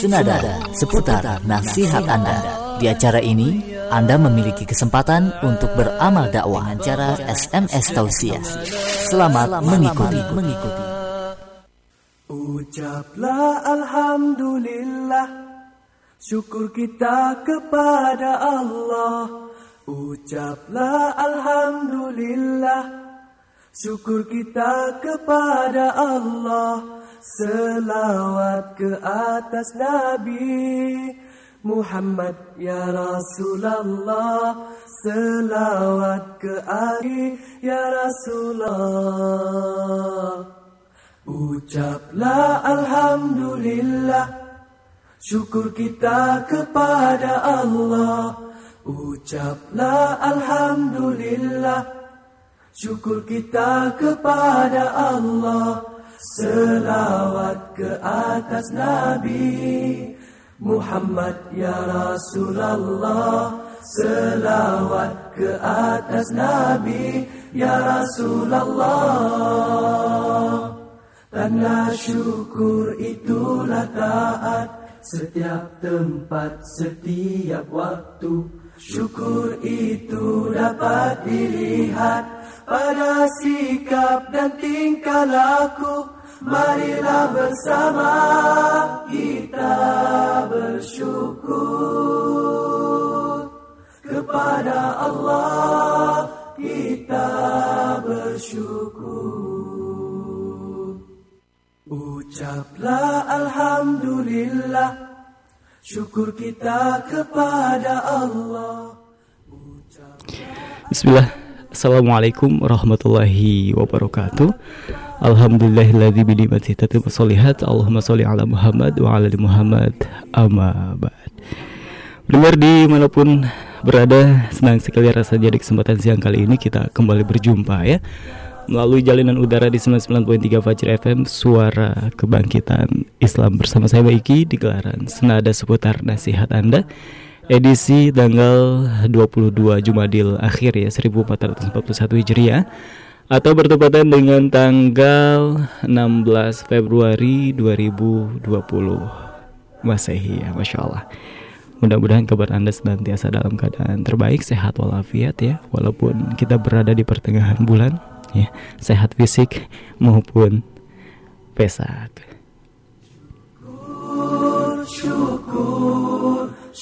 senada seputar nasihat Anda. Di acara ini, Anda memiliki kesempatan untuk beramal dakwah dengan cara SMS tausiah. Selamat mengikuti. mengikuti. Ucaplah Alhamdulillah Syukur kita kepada Allah Ucaplah Alhamdulillah Syukur kita kepada Allah Selawat ke atas Nabi Muhammad ya Rasulullah. Selawat ke Ali ya Rasulullah. Ucaplah Alhamdulillah Syukur kita kepada Allah. Ucaplah Alhamdulillah Syukur kita kepada Allah Selawat ke atas Nabi Muhammad ya Rasulullah. Selawat ke atas Nabi ya Rasulullah. Tanda syukur itulah taat. Setiap tempat, setiap waktu Syukur itu dapat dilihat pada sikap dan tingkah laku Marilah bersama kita bersyukur. Kepada Allah kita bersyukur. Ucaplah Alhamdulillah Syukur kita kepada Allah. Bismillah Assalamualaikum warahmatullahi wabarakatuh. Alhamdulillahilladzi binikmati tatimmu sholihat Allahumma sholli ala Muhammad wa ala Muhammad. Amma ba'd. Dengar di mana pun berada Senang sekali rasanya di kesempatan siang kali ini kita kembali berjumpa ya. Melalui jalinan udara di 99.3 Fajr FM Suara Kebangkitan Islam bersama saya Baiki di gelaran Senada seputar nasihat Anda edisi tanggal 22 Jumadil akhir ya 1441 Hijriah. Atau bertepatan dengan tanggal 16 Februari 2020 Masehi ya Masya Allah. Mudah-mudahan kabar Anda senantiasa dalam keadaan terbaik, sehat walafiat ya. Walaupun kita berada di pertengahan bulan ya Sehat fisik maupun pesak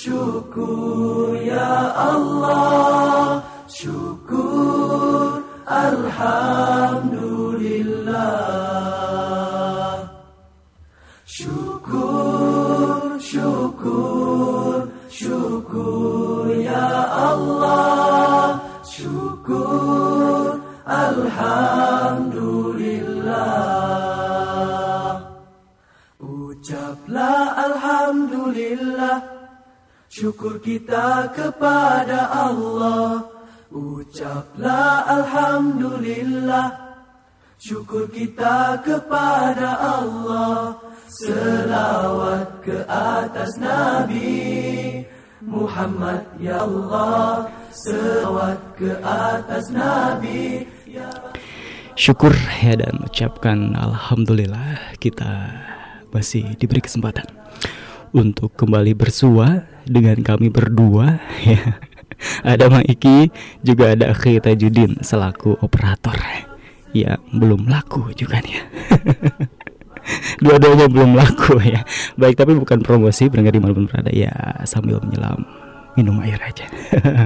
Syukur, ya Allah. Syukur Alhamdulillah. Syukur, syukur, syukur ya Allah. Syukur Alhamdulillah. Ucaplah Alhamdulillah Syukur kita kepada Allah. Ucaplah Alhamdulillah. Syukur kita kepada Allah. Selawat ke atas Nabi Muhammad ya Allah. Selawat ke atas Nabi ya Syukur ya dan ucapkan Alhamdulillah kita masih diberi kesempatan untuk kembali bersua dengan kami berdua ya. Ada Mang Iki, juga ada Akhi Tajudin selaku operator ya belum laku juga nih ya. Dua-duanya belum laku ya. Baik tapi bukan promosi berangkat di malam berada ya sambil menyelam minum air aja.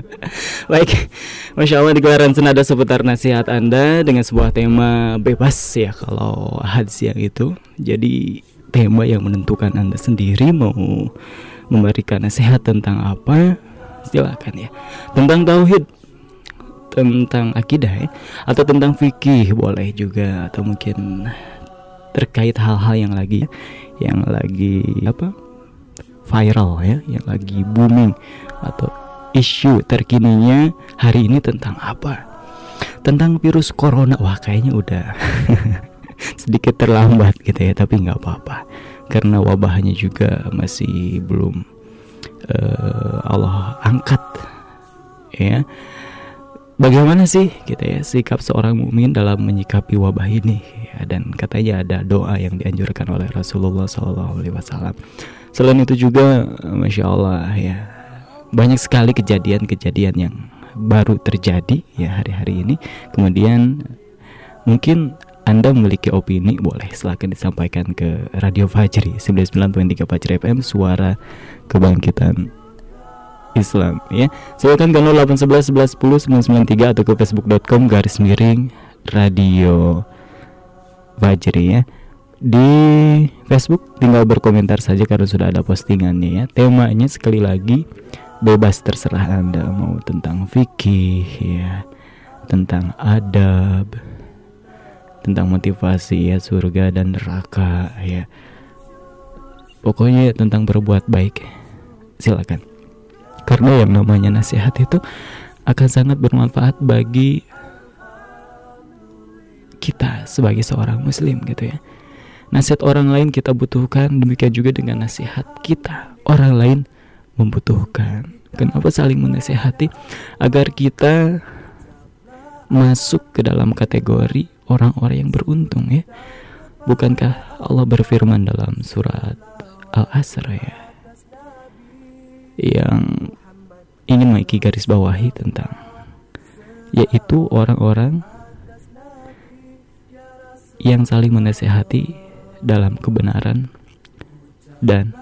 Baik, masya Allah di gelaran senada seputar nasihat Anda dengan sebuah tema bebas ya kalau hadis yang itu. Jadi tema yang menentukan Anda sendiri mau memberikan nasihat tentang apa silakan ya. Tentang tauhid, tentang akidah ya, atau tentang fikih boleh juga atau mungkin terkait hal-hal yang lagi yang lagi apa viral ya, yang lagi booming atau isu terkininya hari ini tentang apa? Tentang virus corona. Wah, kayaknya udah sedikit terlambat gitu ya, tapi nggak apa-apa. Karena wabahnya juga masih belum uh, Allah angkat ya. Bagaimana sih gitu ya sikap seorang mukmin dalam menyikapi wabah ini? Ya, dan katanya ada doa yang dianjurkan oleh Rasulullah SAW Selain itu juga Masya Allah ya Banyak sekali kejadian-kejadian yang baru terjadi ya hari-hari ini. Kemudian mungkin anda memiliki opini boleh silahkan disampaikan ke Radio Fajri 99.3 Fajri FM Suara Kebangkitan Islam ya. Silakan ke 0811 11 10 993 atau ke facebook.com garis miring Radio Fajri ya. Di Facebook tinggal berkomentar saja karena sudah ada postingannya ya. Temanya sekali lagi bebas terserah anda mau tentang fikih ya tentang adab tentang motivasi ya surga dan neraka ya. Pokoknya ya, tentang berbuat baik silakan. Karena yang namanya nasihat itu akan sangat bermanfaat bagi kita sebagai seorang muslim gitu ya. Nasihat orang lain kita butuhkan demikian juga dengan nasihat kita. Orang lain membutuhkan. Kenapa saling menasehati agar kita masuk ke dalam kategori orang-orang yang beruntung ya. Bukankah Allah berfirman dalam surat Al-Asr ya yang ingin Maiki garis bawahi tentang yaitu orang-orang yang saling menasehati dalam kebenaran dan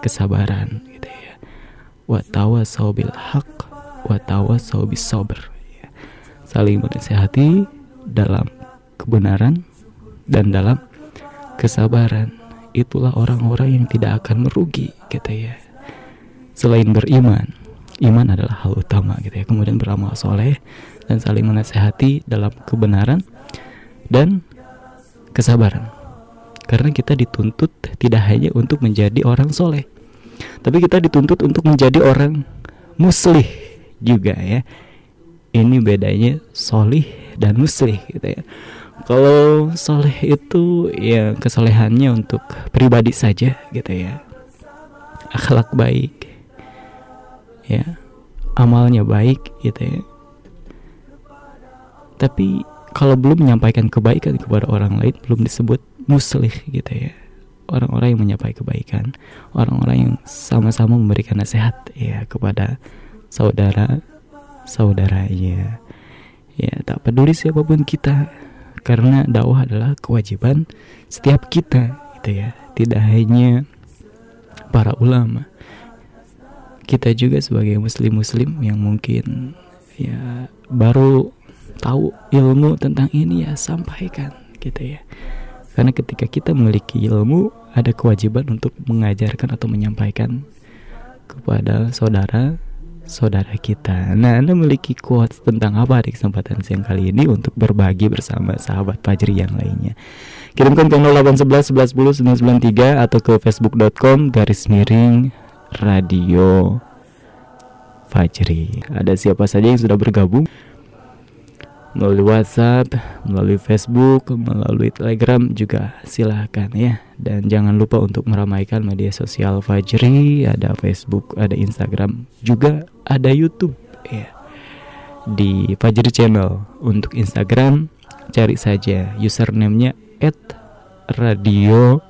kesabaran gitu ya. Wa tawasau bil haq wa sabr. Ya. Saling menasehati dalam kebenaran dan dalam kesabaran. Itulah orang-orang yang tidak akan merugi gitu ya selain beriman iman adalah hal utama gitu ya kemudian beramal soleh dan saling menasehati dalam kebenaran dan kesabaran. Karena kita dituntut tidak hanya untuk menjadi orang soleh tapi kita dituntut untuk menjadi orang muslih juga ya. Ini bedanya solih dan muslih gitu ya kalau soleh itu ya kesolehannya untuk pribadi saja gitu ya. Akhlak baik ya. Amalnya baik gitu ya. Tapi kalau belum menyampaikan kebaikan kepada orang lain belum disebut muslih gitu ya. Orang-orang yang menyampaikan kebaikan orang-orang yang sama-sama memberikan nasihat ya kepada saudara saudaranya. Ya tak peduli siapa pun kita karena dakwah adalah kewajiban setiap kita gitu ya. Tidak hanya para ulama. Kita juga sebagai muslim-muslim yang mungkin ya baru tahu ilmu tentang ini ya sampaikan gitu ya. Karena ketika kita memiliki ilmu ada kewajiban untuk mengajarkan atau menyampaikan kepada saudara saudara kita. Nah, Anda memiliki quotes tentang apa di kesempatan siang kali ini untuk berbagi bersama sahabat Fajri yang lainnya. Kirimkan ke 0811 11 993 atau ke facebook.com garis miring radio Fajri. Ada siapa saja yang sudah bergabung? Melalui WhatsApp, melalui Facebook, melalui Telegram juga silahkan ya. Dan jangan lupa untuk meramaikan media sosial Fajri, ada Facebook, ada Instagram, juga ada YouTube ya. Di Fajri Channel untuk Instagram cari saja username-nya @radio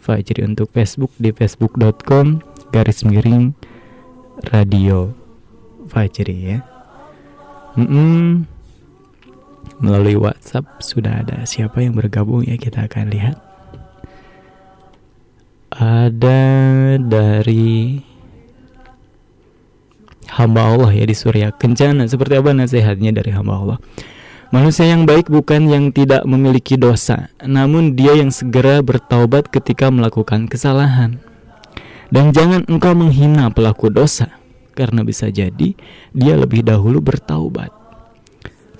Fajri untuk Facebook di facebook.com garis miring radio Fajri ya. Mm -mm melalui WhatsApp sudah ada siapa yang bergabung ya kita akan lihat ada dari hamba Allah ya di Surya Kencana seperti apa nasihatnya dari hamba Allah Manusia yang baik bukan yang tidak memiliki dosa, namun dia yang segera bertaubat ketika melakukan kesalahan. Dan jangan engkau menghina pelaku dosa, karena bisa jadi dia lebih dahulu bertaubat.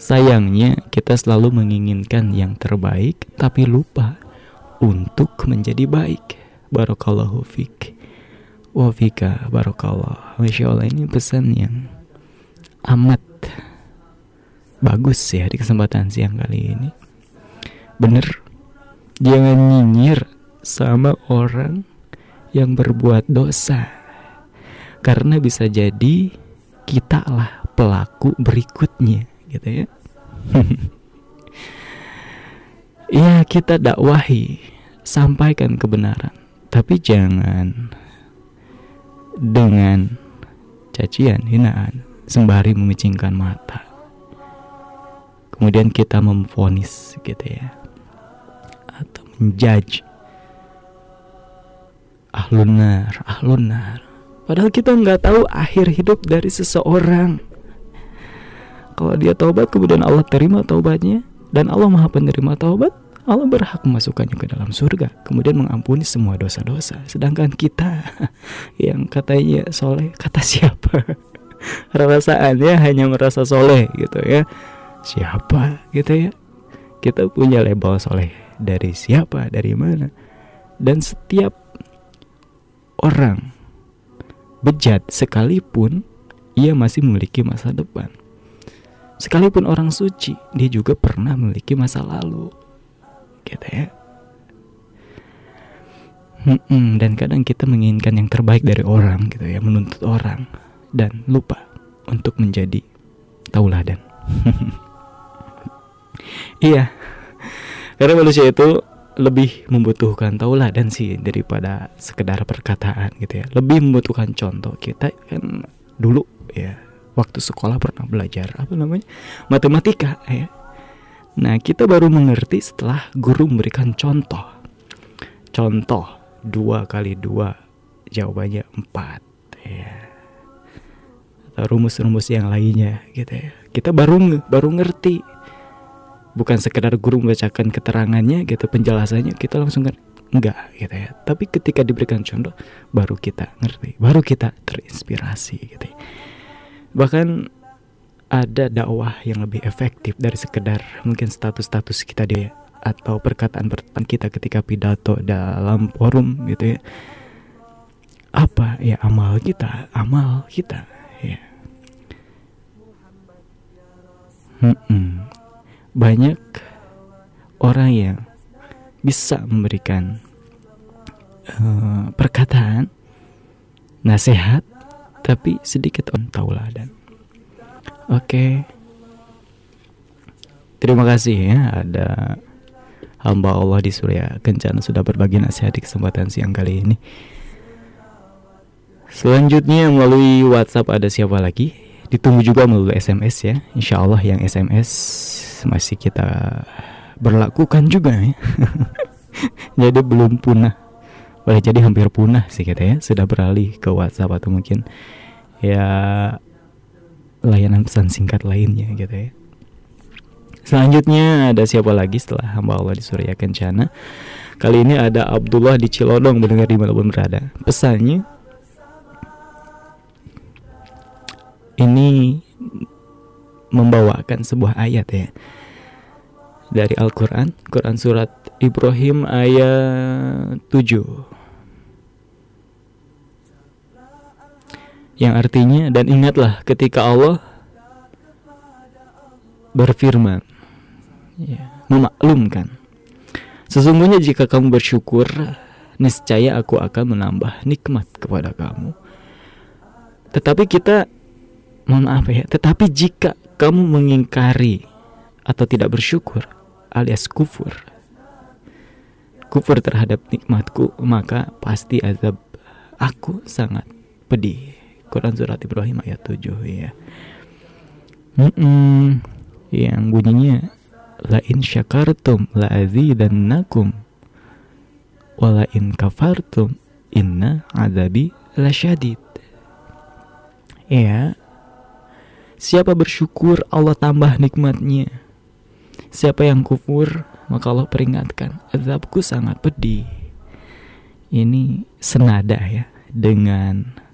Sayangnya kita selalu menginginkan yang terbaik tapi lupa untuk menjadi baik. Barakallahu fik. Wa fika barakallah. Masya Allah ini pesan yang amat bagus ya di kesempatan siang kali ini. Bener, jangan nyinyir sama orang yang berbuat dosa. Karena bisa jadi kita lah pelaku berikutnya gitu ya ya kita dakwahi sampaikan kebenaran tapi jangan dengan cacian, hinaan, sembari memicingkan mata. Kemudian kita memfonis gitu ya. Atau menjudge ahlunar, ahlunar. Padahal kita nggak tahu akhir hidup dari seseorang. Kalau dia taubat kemudian Allah terima taubatnya dan Allah Maha Penerima taubat, Allah berhak memasukkannya ke dalam surga, kemudian mengampuni semua dosa-dosa. Sedangkan kita yang katanya soleh, kata siapa? Rasaannya hanya merasa soleh gitu ya. Siapa gitu ya? Kita punya label soleh dari siapa, dari mana? Dan setiap orang bejat sekalipun ia masih memiliki masa depan. Sekalipun orang suci, dia juga pernah memiliki masa lalu. Gitu ya. Hmm, dan kadang kita menginginkan yang terbaik dari orang gitu ya, menuntut orang dan lupa untuk menjadi tauladan. iya. Karena manusia itu lebih membutuhkan tauladan sih daripada sekedar perkataan gitu ya. Lebih membutuhkan contoh. Kita kan dulu ya waktu sekolah pernah belajar apa namanya matematika ya. Nah kita baru mengerti setelah guru memberikan contoh. Contoh dua kali dua jawabannya empat ya. Atau rumus-rumus yang lainnya gitu ya. Kita baru baru ngerti. Bukan sekedar guru membacakan keterangannya gitu penjelasannya kita langsung ngerti enggak gitu ya. Tapi ketika diberikan contoh baru kita ngerti, baru kita terinspirasi gitu. Ya bahkan ada dakwah yang lebih efektif dari sekedar mungkin status-status kita dia atau perkataan-perkataan kita ketika pidato dalam forum gitu ya. Apa ya amal kita amal kita ya. Hmm banyak orang yang bisa memberikan uh, perkataan nasihat tapi sedikit on tauladan. Oke. Okay. Terima kasih ya ada hamba Allah di Surya Kencana sudah berbagi nasihat di kesempatan siang kali ini. Selanjutnya melalui WhatsApp ada siapa lagi? Ditunggu juga melalui SMS ya. Insya Allah yang SMS masih kita berlakukan juga ya. Jadi belum punah boleh jadi hampir punah sih kita ya sudah beralih ke WhatsApp atau mungkin ya layanan pesan singkat lainnya gitu ya. Selanjutnya ada siapa lagi setelah hamba Allah di Surya Kencana Kali ini ada Abdullah di Cilodong mendengar di pun berada Pesannya Ini membawakan sebuah ayat ya Dari Al-Quran. Quran surat Ibrahim ayat 7 yang artinya dan ingatlah ketika Allah berfirman. Ya, memaklumkan. Sesungguhnya jika kamu bersyukur niscaya aku akan menambah nikmat kepada kamu. Tetapi kita mohon maaf ya tetapi jika kamu mengingkari atau tidak bersyukur alias kufur kufur terhadap nikmatku maka pasti azab aku sangat pedih Quran surat Ibrahim ayat 7 ya. Mm -mm. Yang bunyinya la in syakartum la azidannakum wa la in kafartum inna adabi lasyadid. Ya. Siapa bersyukur Allah tambah nikmatnya. Siapa yang kufur maka Allah peringatkan azabku sangat pedih. Ini senada ya dengan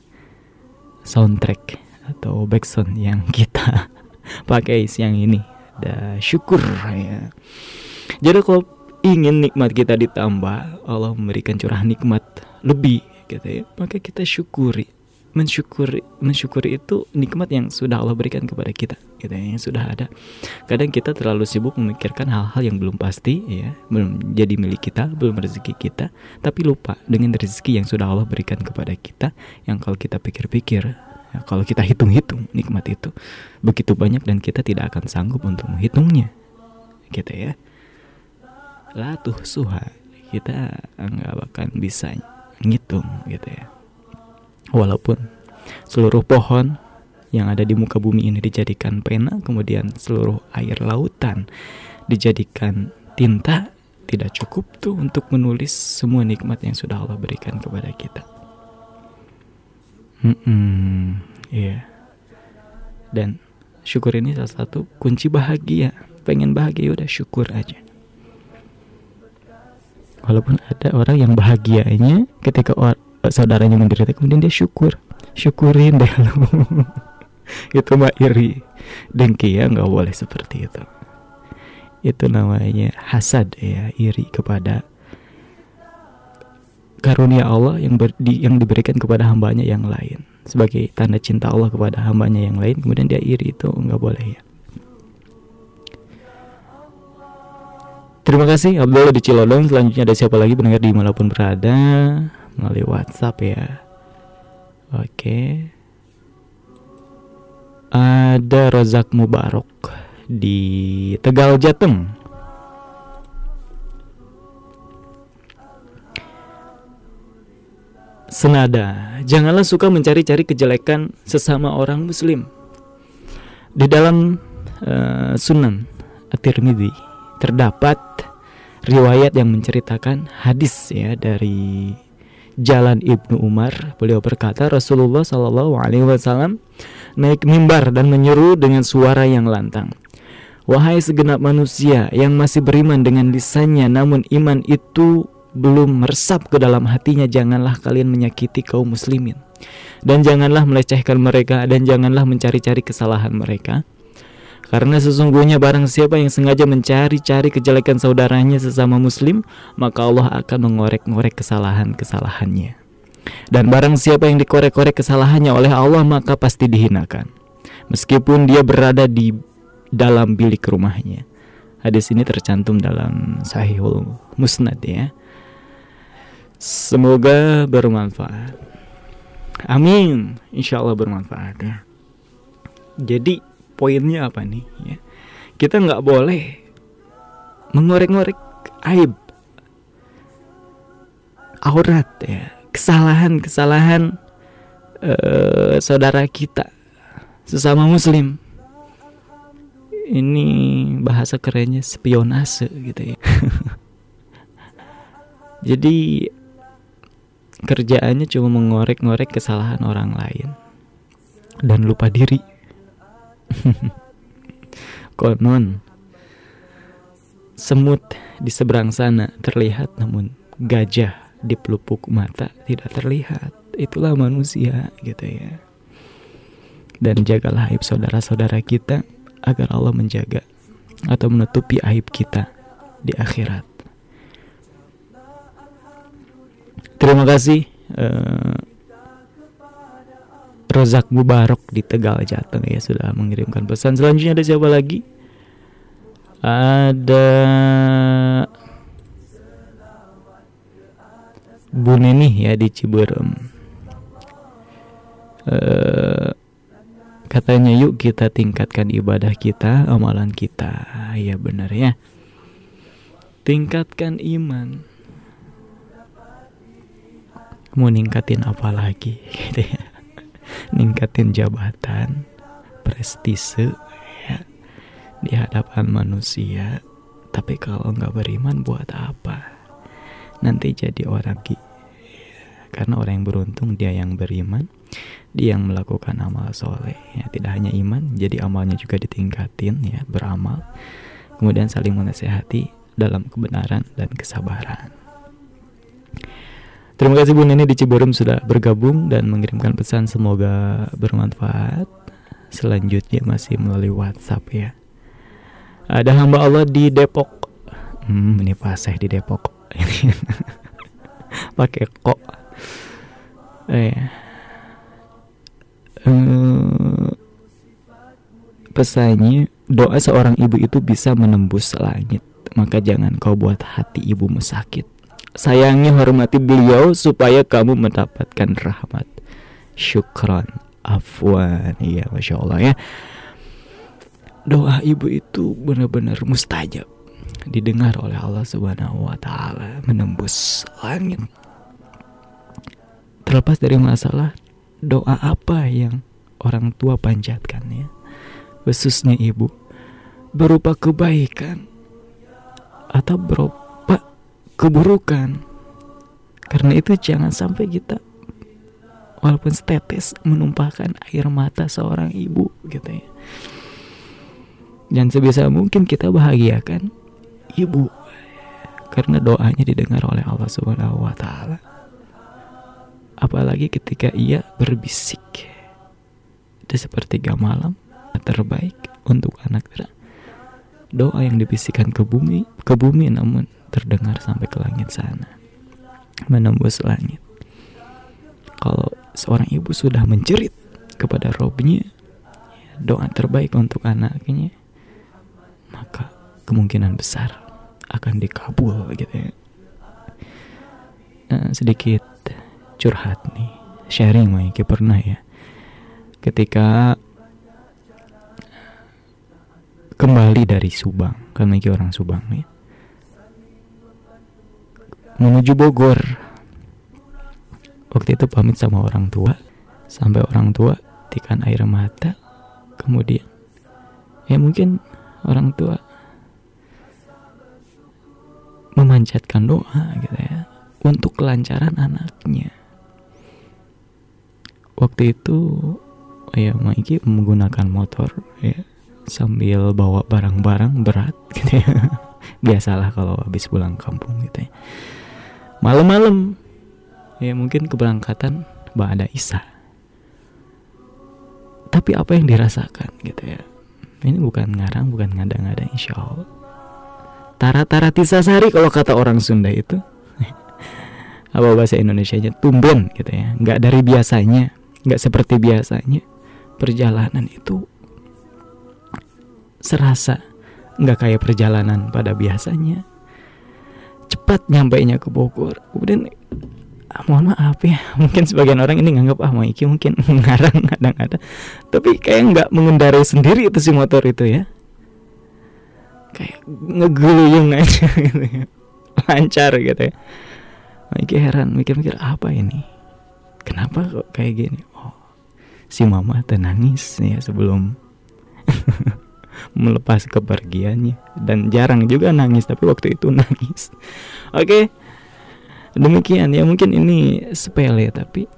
soundtrack atau backsound yang kita pakai siang ini. Ada syukur ya. Jadi kalau ingin nikmat kita ditambah, Allah memberikan curah nikmat lebih gitu ya. Maka kita syukuri mensyukuri mensyukuri itu nikmat yang sudah Allah berikan kepada kita gitu ya, yang sudah ada. Kadang kita terlalu sibuk memikirkan hal-hal yang belum pasti ya belum jadi milik kita belum rezeki kita tapi lupa dengan rezeki yang sudah Allah berikan kepada kita yang kalau kita pikir-pikir ya, kalau kita hitung-hitung nikmat itu begitu banyak dan kita tidak akan sanggup untuk menghitungnya gitu ya. Latuh suha kita nggak akan bisa ngitung gitu ya walaupun seluruh pohon yang ada di muka bumi ini dijadikan pena, kemudian seluruh air lautan dijadikan tinta, tidak cukup tuh untuk menulis semua nikmat yang sudah Allah berikan kepada kita. -mm, iya. Dan syukur ini salah satu kunci bahagia. Pengen bahagia udah syukur aja. Walaupun ada orang yang bahagianya ketika saudaranya menderita kemudian dia syukur. Syukurin deh. Lu itu mah iri. Dengki ya nggak boleh seperti itu. Itu namanya hasad ya iri kepada karunia Allah yang ber, di, yang diberikan kepada hambanya yang lain. Sebagai tanda cinta Allah kepada hambanya yang lain kemudian dia iri itu nggak boleh ya. Terima kasih Abdullah di Cilodong. Selanjutnya ada siapa lagi? Pendengar di mana pun berada Melalui Whatsapp ya Oke ada Rozak Mubarok di Tegal Jateng. Senada, janganlah suka mencari-cari kejelekan sesama orang muslim. Di dalam uh, Sunan At-Tirmidzi terdapat riwayat yang menceritakan hadis ya dari Jalan Ibnu Umar. Beliau berkata Rasulullah Shallallahu alaihi wasallam naik mimbar dan menyeru dengan suara yang lantang. Wahai segenap manusia yang masih beriman dengan lisannya namun iman itu belum meresap ke dalam hatinya janganlah kalian menyakiti kaum muslimin dan janganlah melecehkan mereka dan janganlah mencari-cari kesalahan mereka karena sesungguhnya barang siapa yang sengaja mencari-cari kejelekan saudaranya sesama muslim maka Allah akan mengorek-ngorek kesalahan-kesalahannya dan barang siapa yang dikorek-korek kesalahannya oleh Allah maka pasti dihinakan. Meskipun dia berada di dalam bilik rumahnya. Hadis ini tercantum dalam Sahihul Musnad ya. Semoga bermanfaat. Amin. Insya Allah bermanfaat ya. Jadi poinnya apa nih ya? Kita nggak boleh mengorek-ngorek aib aurat ya. Kesalahan-kesalahan uh, saudara kita sesama muslim. Ini bahasa kerennya spionase gitu ya. Jadi kerjaannya cuma mengorek-ngorek kesalahan orang lain dan lupa diri konon semut di seberang sana terlihat namun gajah di pelupuk mata tidak terlihat. Itulah manusia gitu ya. Dan jagalah aib saudara-saudara kita agar Allah menjaga atau menutupi aib kita di akhirat. Terima kasih uh, Rozak Mubarok di Tegal Jateng ya sudah mengirimkan pesan. Selanjutnya ada siapa lagi? Ada Bu Neni ya di Ciberem. Uh, katanya yuk kita tingkatkan ibadah kita, amalan kita. Ya benar ya. Tingkatkan iman. Mau ningkatin apa lagi gitu ya. Ningkatin jabatan, prestise ya di hadapan manusia. Tapi kalau nggak beriman buat apa? nanti jadi orang ki karena orang yang beruntung dia yang beriman dia yang melakukan amal soleh ya tidak hanya iman jadi amalnya juga ditingkatin ya beramal kemudian saling menasehati dalam kebenaran dan kesabaran terima kasih Bu Nini di Ciberem sudah bergabung dan mengirimkan pesan. Semoga bermanfaat. Selanjutnya masih melalui WhatsApp ya. Ada hamba Allah di Depok. Hmm, ini paseh di Depok. Pakai kok. Eh. Uh, pesannya doa seorang ibu itu bisa menembus langit. Maka jangan kau buat hati ibumu sakit sayangnya hormati beliau supaya kamu mendapatkan rahmat. Syukron afwan. Iya masya Allah ya. Doa ibu itu benar-benar mustajab. Didengar oleh Allah Subhanahu wa taala menembus langit. Terlepas dari masalah doa apa yang orang tua panjatkan ya? Khususnya ibu berupa kebaikan atau berupa keburukan. Karena itu jangan sampai kita walaupun setetes menumpahkan air mata seorang ibu gitu ya. Dan sebisa mungkin kita bahagiakan ibu. Karena doanya didengar oleh Allah Subhanahu wa apalagi ketika ia berbisik. Di sepertiga malam terbaik untuk anak doa yang dibisikkan ke bumi ke bumi namun terdengar sampai ke langit sana menembus langit. Kalau seorang ibu sudah menjerit kepada robnya doa terbaik untuk anaknya maka kemungkinan besar akan dikabul gitu ya. Nah, sedikit curhat nih sharing Maiki pernah ya. Ketika kembali dari Subang kan Maiki orang Subang nih menuju Bogor. Waktu itu pamit sama orang tua. Sampai orang tua tikan air mata. Kemudian ya mungkin orang tua memanjatkan doa gitu ya untuk kelancaran anaknya. Waktu itu ya Maiki menggunakan motor ya sambil bawa barang-barang berat gitu ya. Biasalah kalau habis pulang kampung gitu ya malam-malam. Ya mungkin keberangkatan ada Isa. Tapi apa yang dirasakan gitu ya? Ini bukan ngarang bukan ngada-ngada insya Allah. Tara-tara tisasari kalau kata orang Sunda itu. Apa bahasa Indonesia nya tumben gitu ya. Nggak dari biasanya nggak seperti biasanya. Perjalanan itu serasa nggak kayak perjalanan pada biasanya cepat nyampainya ke Bogor. Kemudian ah, mohon maaf ya mungkin sebagian orang ini nganggap ah Maiki mungkin ngarang kadang-kadang. Tapi kayak nggak mengendarai sendiri itu si motor itu ya. Kayak ngegeluyung aja gitu ya. Lancar gitu ya. Maiki heran mikir-mikir apa ini? Kenapa kok kayak gini? Oh si mama tenangis ya sebelum melepas kepergiannya. Dan jarang juga nangis tapi waktu itu nangis. Oke okay demikian. Ya mungkin ini sepele tapi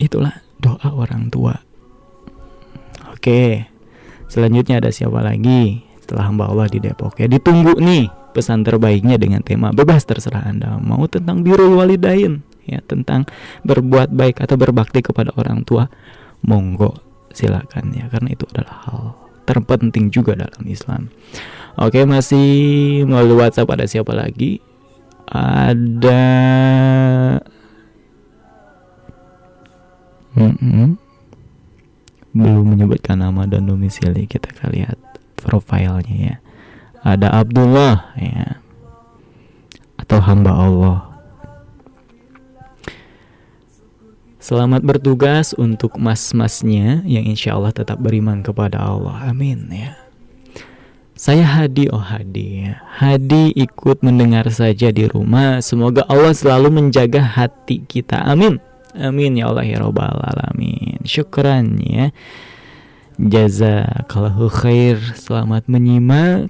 itulah doa orang tua. Oke selanjutnya ada siapa lagi? Setelah hamba Allah di Depok ya ditunggu nih pesan terbaiknya dengan tema bebas terserah anda mau tentang biru walidain ya tentang berbuat baik atau berbakti kepada orang tua. Monggo silakan ya karena itu adalah hal terpenting juga dalam Islam. Oke masih melalui WhatsApp ada siapa lagi? Ada mm -mm. belum menyebutkan nama dan domisili kita lihat profilnya ya. Ada Abdullah ya. Atau hamba Allah Selamat bertugas untuk mas-masnya yang insya Allah tetap beriman kepada Allah. Amin ya. Saya Hadi, oh Hadi ya. Hadi ikut mendengar saja di rumah. Semoga Allah selalu menjaga hati kita. Amin. Amin ya Allah ya Rabbal Alamin. Syukran ya. Jazakallahu khair. Selamat menyimak.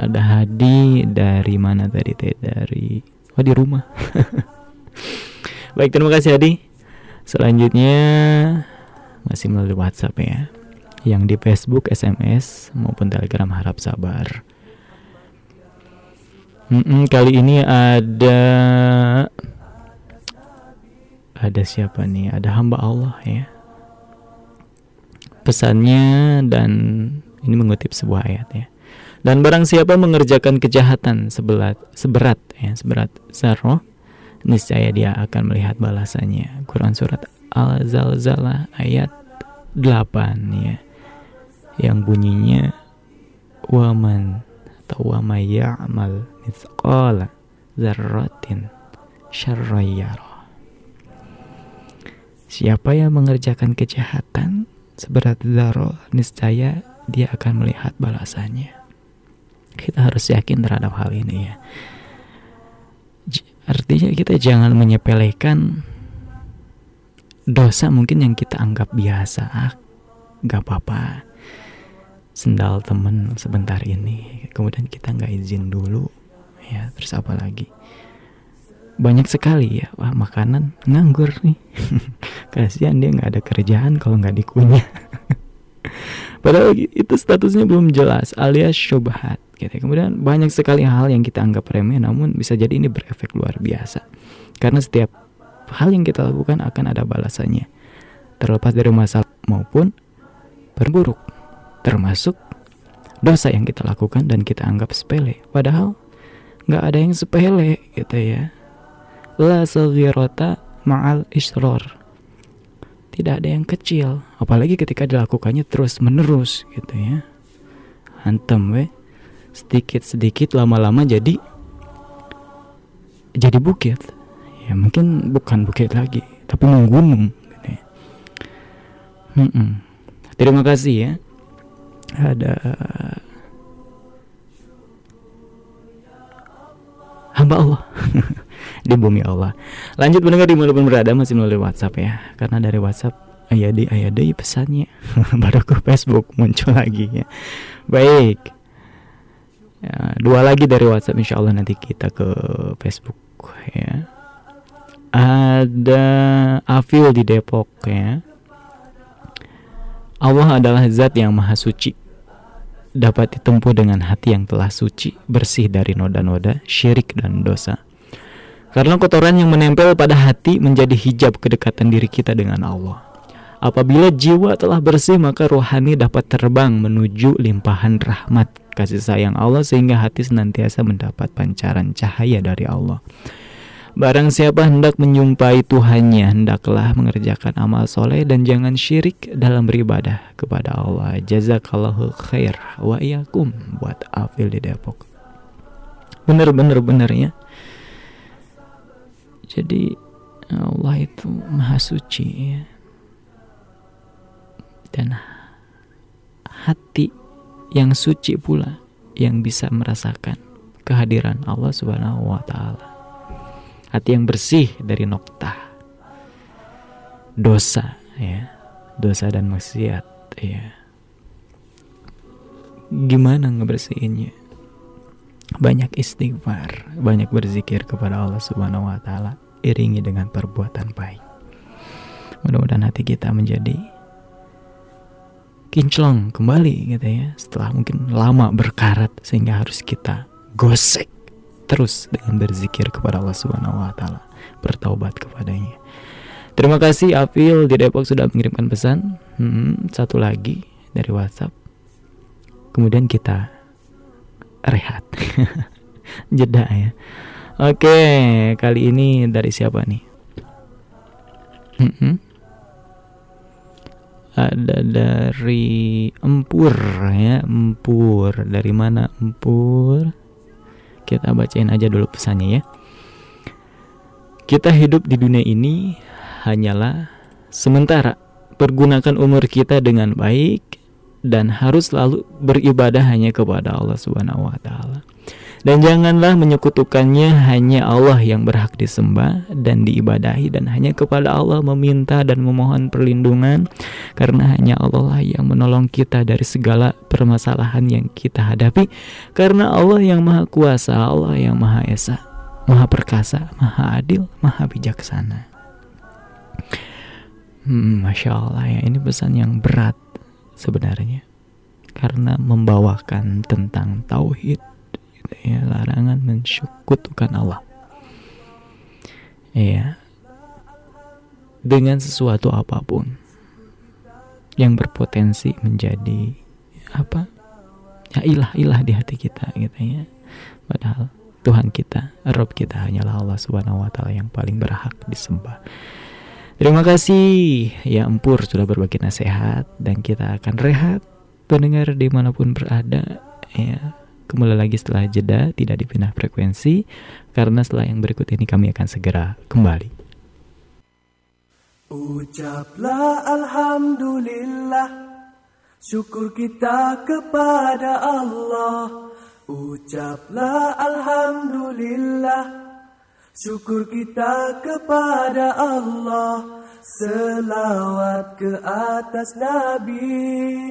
Ada Hadi dari mana tadi dari oh di rumah. Baik terima kasih Hadi. Selanjutnya masih melalui WhatsApp ya yang di Facebook, SMS maupun Telegram harap sabar. Mm-mm, kali ini ada ada siapa nih? Ada hamba Allah ya. Pesannya dan ini mengutip sebuah ayat ya. Dan barang siapa mengerjakan kejahatan seberat seberat ya, seberat zarroh, niscaya dia akan melihat balasannya. Quran surat Al-Zalzalah ayat 8 ya yang bunyinya waman atau wama ya'mal mithqala zarratin syarrayyara Siapa yang mengerjakan kejahatan seberat zarah niscaya dia akan melihat balasannya. Kita harus yakin terhadap hal ini ya. Artinya kita jangan menyepelekan dosa mungkin yang kita anggap biasa. Ah gak apa-apa. Sendal temen sebentar ini. Kemudian kita nggak izin dulu. Ya terus apa lagi? Banyak sekali ya wah makanan nganggur nih. Kasihan dia nggak ada kerjaan kalau nggak dikunyah. Padahal itu statusnya belum jelas alias syubhat gitu. kemudian banyak sekali hal yang kita anggap remeh namun bisa jadi ini berefek luar biasa. Karena setiap hal yang kita lakukan akan ada balasannya. Terlepas dari masalah maupun perburuk termasuk dosa yang kita lakukan dan kita anggap sepele. Padahal nggak ada yang sepele gitu ya. La saghirata ma'al isror. Tidak ada yang kecil. Apalagi ketika dilakukannya terus menerus gitu ya. Hantem we sedikit sedikit lama-lama jadi jadi bukit. Ya mungkin bukan bukit lagi tapi menggunung gitu ya. -mm. terima kasih ya. Ada hamba Allah. Di bumi Allah. Lanjut mendengar di pun berada masih melalui WhatsApp ya. Karena dari WhatsApp ayade ayade pesannya. Baru ke Facebook muncul lagi ya. Baik ya, dua lagi dari WhatsApp insya Allah nanti kita ke Facebook ya ada Afil di Depok ya. Allah adalah zat yang maha suci dapat ditempuh dengan hati yang telah suci, bersih dari noda-noda, syirik dan dosa. Karena kotoran yang menempel pada hati menjadi hijab kedekatan diri kita dengan Allah. Apabila jiwa telah bersih, maka rohani dapat terbang menuju limpahan rahmat kasih sayang Allah sehingga hati senantiasa mendapat pancaran cahaya dari Allah. Barang siapa hendak menyumpai Tuhannya, hendaklah mengerjakan amal soleh dan jangan syirik dalam beribadah kepada Allah. Jazakallahu khair wa iyakum buat Afil di Depok. Bener-bener bener ya. Jadi Allah itu maha suci ya. Dan hati yang suci pula yang bisa merasakan kehadiran Allah Subhanahu wa taala. Hati yang bersih dari nokta dosa ya dosa dan maksiat ya. Gimana ngebersihinnya? Banyak istighfar banyak berzikir kepada Allah Subhanahu wa taala iringi dengan perbuatan baik. Mudah-mudahan hati kita menjadi kinclong kembali gitu ya setelah mungkin lama berkarat sehingga harus kita gosek terus dengan berzikir kepada Allah Subhanahu wa taala, bertaubat kepadanya. Terima kasih Apil di Depok sudah mengirimkan pesan. Hmm, satu lagi dari WhatsApp. Kemudian kita rehat. Jeda ya. Oke, kali ini dari siapa nih? Hmm, ada dari Empur ya, Empur. Dari mana Empur? Kita bacain aja dulu pesannya ya. Kita hidup di dunia ini hanyalah sementara. Pergunakan umur kita dengan baik dan harus selalu beribadah hanya kepada Allah Subhanahu wa taala. Dan janganlah menyekutukannya hanya Allah yang berhak disembah dan diibadahi dan hanya kepada Allah meminta dan memohon perlindungan karena hanya Allah lah yang menolong kita dari segala permasalahan yang kita hadapi. Karena Allah yang maha kuasa, Allah yang maha esa, maha perkasa, maha adil, maha bijaksana. Hmm, Masya Allah ya ini pesan yang berat sebenarnya. Karena membawakan tentang tauhid ya larangan mensyukutukan Allah. Ya dengan sesuatu apa pun yang berpotensi menjadi apa ya ilah-ilah di hati kita gitu ya. Padahal Tuhan kita Rob kita hanyalah Allah subhanahu wa ta'ala yang paling berhak disembah. Terima kasih. Ya Empur sudah berbagi nasihat dan kita akan rehat pendengar di mana pun berada. Ya Kembali lagi setelah jeda, tidak dipindah frekuensi, karena setelah yang berikut ini kami akan segera kembali. Ucaplah Alhamdulillah, syukur kita kepada Allah. Ucaplah Alhamdulillah, Syukur kita kepada Allah Selawat ke atas Nabi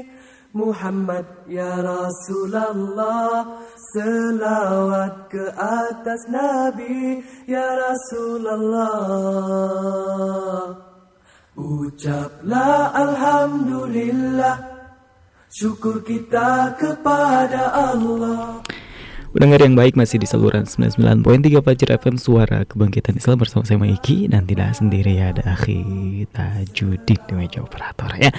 Muhammad ya Rasulullah Selawat ke atas Nabi ya Rasulullah Ucaplah Alhamdulillah Syukur kita kepada Allah Pendengar yang baik masih di saluran 99.3 Fajar FM Suara Kebangkitan Islam bersama saya Maiki Dan tidak sendiri ada Akhi Tajudin di meja operator ya.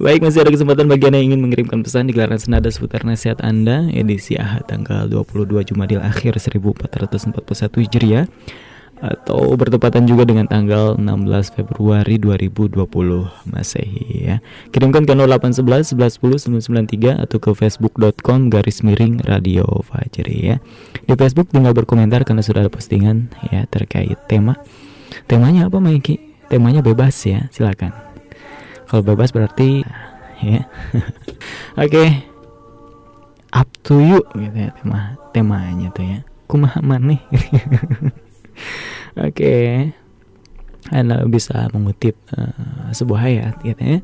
Baik masih ada kesempatan bagi anda yang ingin mengirimkan pesan di gelaran senada seputar nasihat anda Edisi Ahad tanggal 22 Jumadil Akhir 1441 Hijriah atau bertepatan juga dengan tanggal 16 Februari 2020 Masehi ya. Kirimkan ke 0811 1110 993 atau ke facebook.com garis miring radio Fajri ya. Di Facebook tinggal berkomentar karena sudah ada postingan ya terkait tema. Temanya apa Maiki? Temanya bebas ya, silakan. Kalau bebas berarti ya. Oke. okay. Up to you gitu ya tema temanya tuh ya. Kumaha Oke. Okay. Anda bisa mengutip uh, sebuah ayat gitu ya.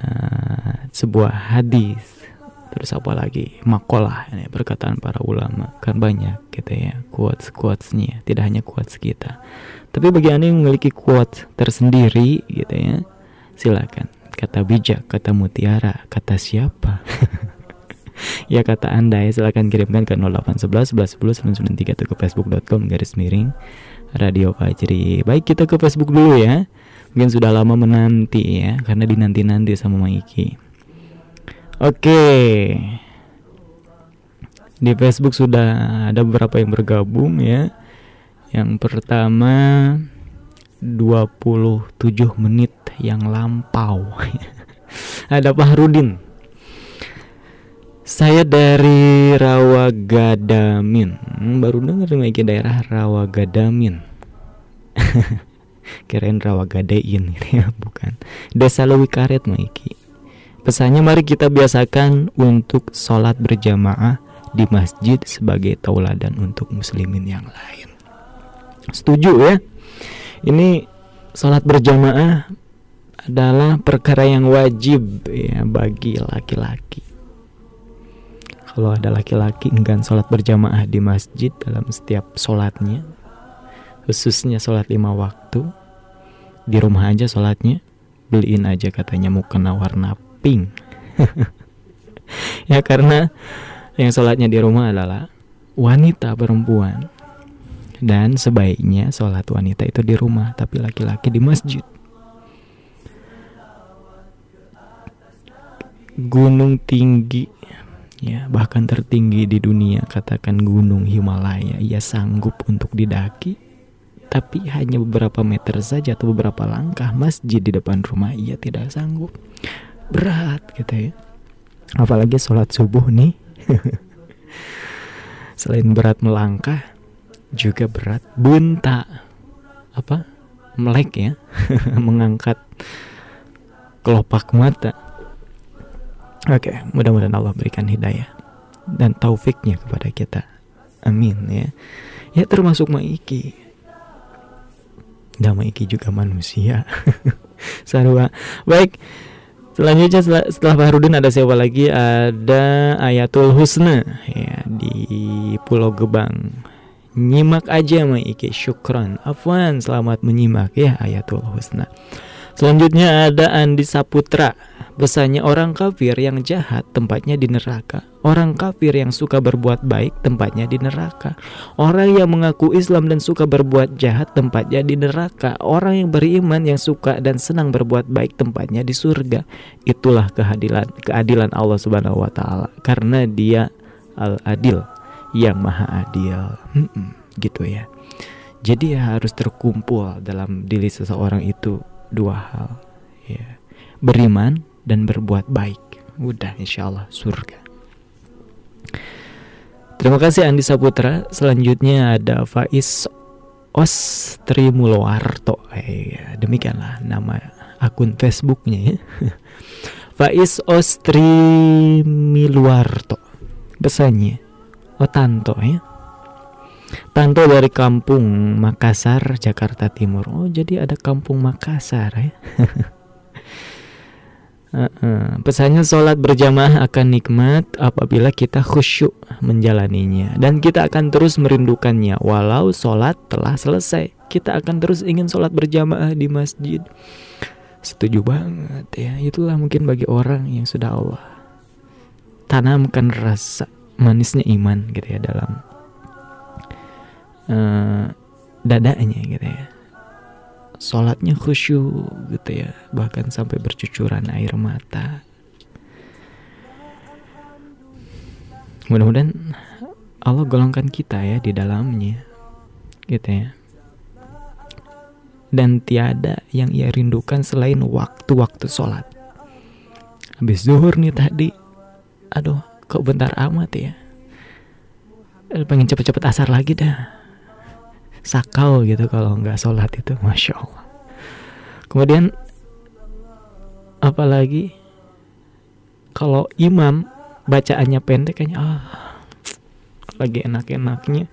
Uh, sebuah hadis. Terus apa lagi? Makalah ini perkataan para ulama. Kan banyak gitu ya. Quotes quotesnya tidak hanya quotes kita. Tapi bagi anda yang memiliki quotes tersendiri gitu ya silakan. Kata bijak kata mutiara kata siapa ya kata anda ya silakan kirimkan ke 0811 11 10 993 atau ke facebook.com garis miring Radio Fajri. Baik kita ke Facebook dulu ya. Mungkin sudah lama menanti ya, karena dinanti-nanti sama Maiki. Oke. Di Facebook sudah ada beberapa yang bergabung ya. Yang pertama 27 menit yang lampau. ada Pak Rudin. Saya dari Rawagadamin. Hmm, baru dengar nih daerah Rawagadamin. Kirain Rawagadein ya, bukan. Desa Lewi Karet Maiki. Pesannya mari kita biasakan untuk sholat berjamaah di masjid sebagai tauladan untuk muslimin yang lain. Setuju ya? Ini sholat berjamaah adalah perkara yang wajib ya bagi laki-laki kalau ada laki-laki enggan sholat berjamaah di masjid dalam setiap sholatnya khususnya sholat lima waktu di rumah aja sholatnya beliin aja katanya mau kena warna pink. Ya karena yang sholatnya di rumah adalah wanita perempuan. Dan sebaiknya sholat wanita itu di rumah tapi laki-laki di masjid. Gunung tinggi ya bahkan tertinggi di dunia katakan gunung Himalaya ia sanggup untuk didaki. Tapi hanya beberapa meter saja atau beberapa langkah masjid di depan rumah ia tidak sanggup. Berat gitu ya. Apalagi sholat subuh nih. Selain berat melangkah juga berat bunta apa? Melek ya. Mengangkat kelopak mata Oke, okay, mudah-mudahan Allah berikan hidayah dan taufiknya kepada kita. Amin ya. Ya termasuk Maiki. Dan Maiki juga manusia. Sarua. Baik. Selanjutnya setelah, setelah Fahrudin ada siapa lagi? Ada Ayatul Husna ya di Pulau Gebang. Nyimak aja Maiki. Syukran. Afwan, selamat menyimak ya Ayatul Husna. Selanjutnya ada Andi Saputra Pesannya orang kafir yang jahat tempatnya di neraka. Orang kafir yang suka berbuat baik tempatnya di neraka. Orang yang mengaku Islam dan suka berbuat jahat tempatnya di neraka. Orang yang beriman yang suka dan senang berbuat baik tempatnya di surga. Itulah keadilan keadilan Allah Subhanahu wa taala karena Dia Al-Adil yang Maha Adil. Hmm, gitu ya. Jadi ya harus terkumpul dalam diri seseorang itu dua hal. Ya. Beriman dan berbuat baik. Udah insya Allah surga. Terima kasih Andi Saputra. Selanjutnya ada Faiz Ostri Mulwarto. Eh, demikianlah nama akun Facebooknya ya. Faiz Ostri Milwarto. Pesannya Otanto ya. Tanto dari kampung Makassar, Jakarta Timur. Oh, jadi ada kampung Makassar ya. Pesannya sholat berjamaah akan nikmat apabila kita khusyuk menjalaninya. Dan kita akan terus merindukannya walau sholat telah selesai. Kita akan terus ingin sholat berjamaah di masjid. Setuju banget ya. Itulah mungkin bagi orang yang sudah Allah tanamkan rasa manisnya iman gitu ya dalam uh, dadanya gitu ya sholatnya khusyuk gitu ya. Bahkan sampai bercucuran air mata. Mudah-mudahan Allah golongkan kita ya di dalamnya gitu ya. Dan tiada yang ia rindukan selain waktu-waktu sholat. Habis zuhur nih tadi. Aduh kok bentar amat ya? Pengen cepet-cepet asar lagi dah sakau gitu kalau nggak sholat itu masya allah. Kemudian apalagi kalau imam bacaannya pendek kayaknya ah lagi enak-enaknya.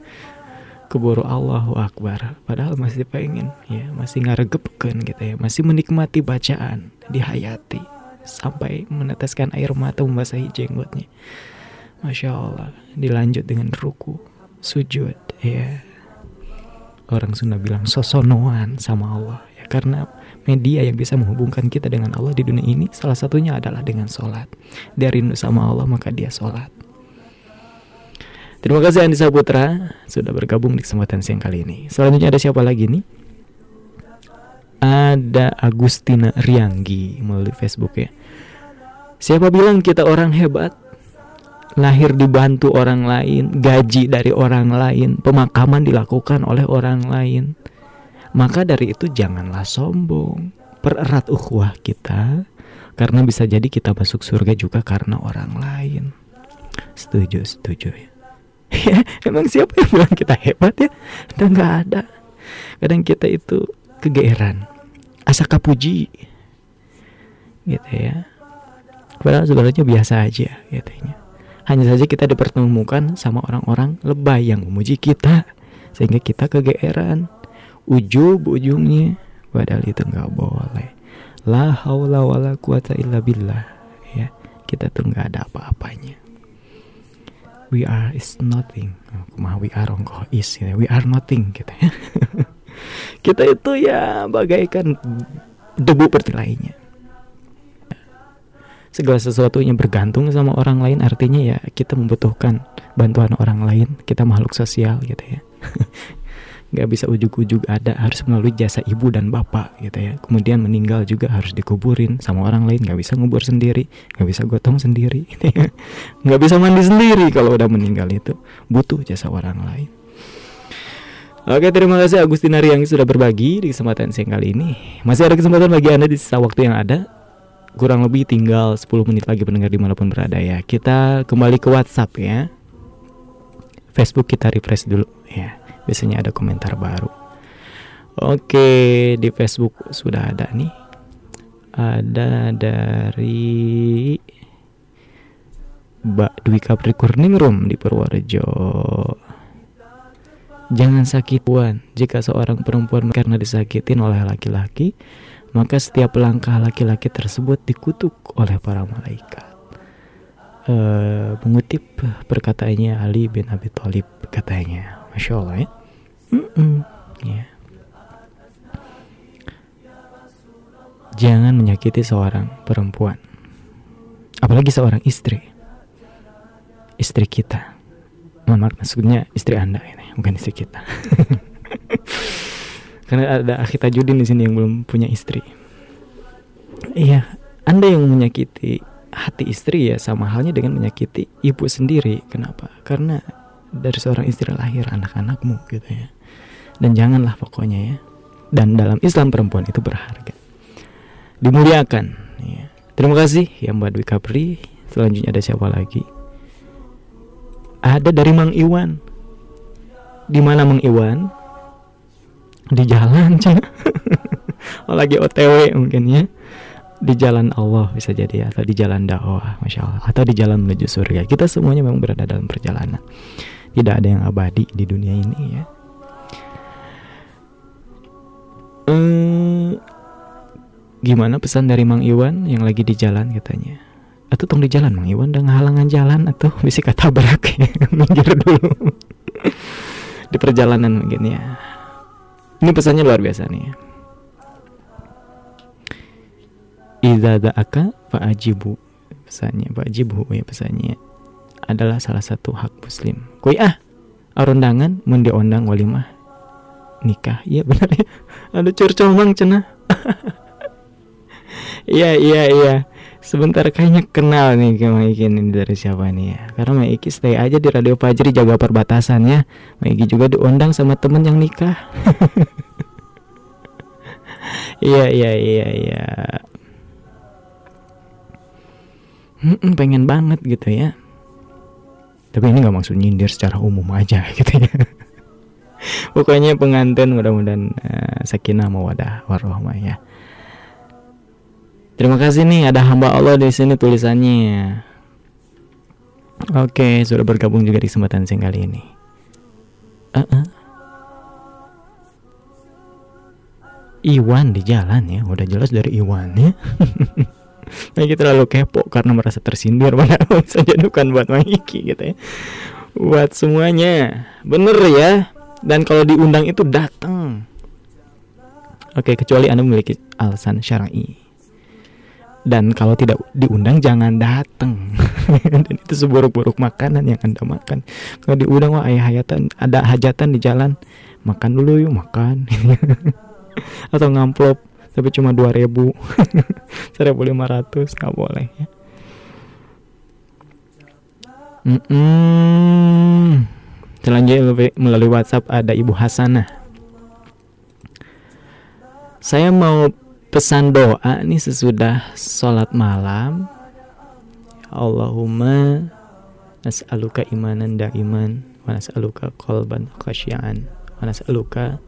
Keburu Allahu Akbar. Padahal masih pengen ya masih kan gitu ya masih menikmati bacaan dihayati sampai meneteskan air mata membasahi jenggotnya. Masya Allah dilanjut dengan ruku sujud ya orang Sunda bilang sosonoan sama Allah ya karena media yang bisa menghubungkan kita dengan Allah di dunia ini salah satunya adalah dengan sholat dia rindu sama Allah maka dia sholat Terima kasih Andi Saputra sudah bergabung di kesempatan siang kali ini. Selanjutnya ada siapa lagi nih? Ada Agustina Rianggi melalui Facebook ya. Siapa bilang kita orang hebat? Lahir dibantu orang lain, gaji dari orang lain, pemakaman dilakukan oleh orang lain. Maka dari itu janganlah sombong. Pererat ukhuwah kita karena bisa jadi kita masuk surga juga karena orang lain. Setuju, setuju ya. ya emang siapa yang bilang kita hebat ya? Udah nggak ada. Kadang kita itu kegeeran, asaka puji, gitu ya. Padahal sebenarnya biasa aja, gitu ya. Hanya saja kita dipertemukan sama orang-orang lebay yang memuji kita sehingga kita kegeeran. Ujub ujungnya padahal itu nggak boleh. La haula wala quwata illa billah ya. Kita tuh nggak ada apa-apanya. We are is nothing. Mah we are ongkoh is ya. We are nothing kita kita itu ya bagaikan debu lainnya segala sesuatunya bergantung sama orang lain artinya ya kita membutuhkan bantuan orang lain kita makhluk sosial gitu ya. Nggak bisa ujuk-ujuk ada harus melalui jasa ibu dan bapak gitu ya. Kemudian meninggal juga harus dikuburin sama orang lain nggak bisa ngubur sendiri nggak bisa gotong sendiri gitu ya. nggak bisa mandi sendiri kalau udah meninggal itu butuh jasa orang lain. Oke terima kasih Agustina yang sudah berbagi di kesempatan siang kali ini. Masih ada kesempatan bagi Anda di sisa waktu yang ada kurang lebih tinggal 10 menit lagi pendengar di mana pun berada ya. Kita kembali ke WhatsApp ya. Facebook kita refresh dulu ya. Biasanya ada komentar baru. Oke di Facebook sudah ada nih. Ada dari Mbak Dwi Capricorning Room di Purworejo. Jangan sakit puan. Jika seorang perempuan karena disakitin oleh laki-laki maka setiap langkah laki-laki tersebut dikutuk oleh para malaikat. Uh, mengutip perkataannya Ali bin Abi Thalib katanya, masya Allah ya. Mm. Jangan menyakiti seorang perempuan, apalagi seorang istri, istri kita. Mohon maaf, maksudnya istri anda ini, bukan istri kita. Karena ada Akhita Judin di sini yang belum punya istri. Iya, Anda yang menyakiti hati istri ya sama halnya dengan menyakiti ibu sendiri. Kenapa? Karena dari seorang istri lahir anak-anakmu gitu ya. Dan janganlah pokoknya ya. Dan dalam Islam perempuan itu berharga. Dimuliakan ya. Terima kasih ya Mbak Dwi Kapri. Selanjutnya ada siapa lagi? Ada dari Mang Iwan. Di mana Mang Iwan? Di jalan cina oh, lagi OTW mungkin ya. Di jalan Allah bisa jadi atau di jalan dakwah masya Allah. Atau di jalan menuju surga. Kita semuanya memang berada dalam perjalanan. Tidak ada yang abadi di dunia ini ya. Eh, gimana pesan dari Mang Iwan yang lagi di jalan katanya? Atau tong di jalan Mang Iwan. Dan halangan jalan atau bisa kata berak ya. Minggir dulu. Di perjalanan mungkin ya ini pesannya luar biasa nih. Iza da'aka fa'ajibu. Pesannya fa'ajibu ya pesannya adalah salah satu hak muslim. Kui ah arondangan mun diondang walimah nikah iya benar ya. Ada curcomang cenah. Iya iya iya sebentar kayaknya kenal nih sama Iki ini dari siapa nih ya. Karena Mbak Iki stay aja di Radio Fajri jaga perbatasan ya. Mbak Iki juga diundang sama temen yang nikah. Iya iya iya iya. Hmm, pengen banget gitu ya. Tapi ini nggak maksud nyindir secara umum aja gitu ya. Pokoknya pengantin mudah-mudahan uh, sakinah mawadah warahmah ya Terima kasih nih ada hamba Allah di sini tulisannya. Oke, sudah bergabung juga di kesempatan sing kali ini. Uh -uh. Iwan di jalan ya, udah jelas dari Iwan ya. Maiki terlalu kepo karena merasa tersindir padahal saja bukan buat Maiki gitu ya. Buat semuanya, bener ya. Dan kalau diundang itu datang. Oke, kecuali Anda memiliki alasan syar'i dan kalau tidak diundang jangan datang dan itu seburuk-buruk makanan yang anda makan. Kalau diundang wah ayah hayatan ada hajatan di jalan. Makan dulu yuk makan. Atau ngamplop tapi cuma dua ribu. Seribu lima ratus nggak boleh ya. Mm -mm. selanjutnya melalui WhatsApp ada Ibu Hasanah. Saya mau pesan doa nih sesudah sholat malam. Allahumma nas'aluka imanan daiman wa nas'aluka qalban khasyaan wa nas'aluka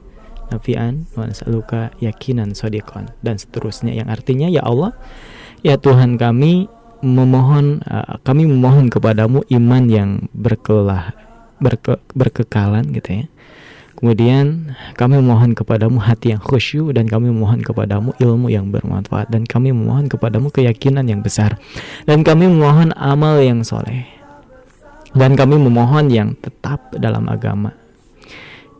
nafian wa nas'aluka yakinan sadiqan dan seterusnya. Yang artinya ya Allah ya Tuhan kami memohon uh, kami memohon kepadamu iman yang berkelah berke, berkekalan gitu ya Kemudian kami memohon kepadamu hati yang khusyuk dan kami memohon kepadamu ilmu yang bermanfaat dan kami memohon kepadamu keyakinan yang besar dan kami memohon amal yang soleh dan kami memohon yang tetap dalam agama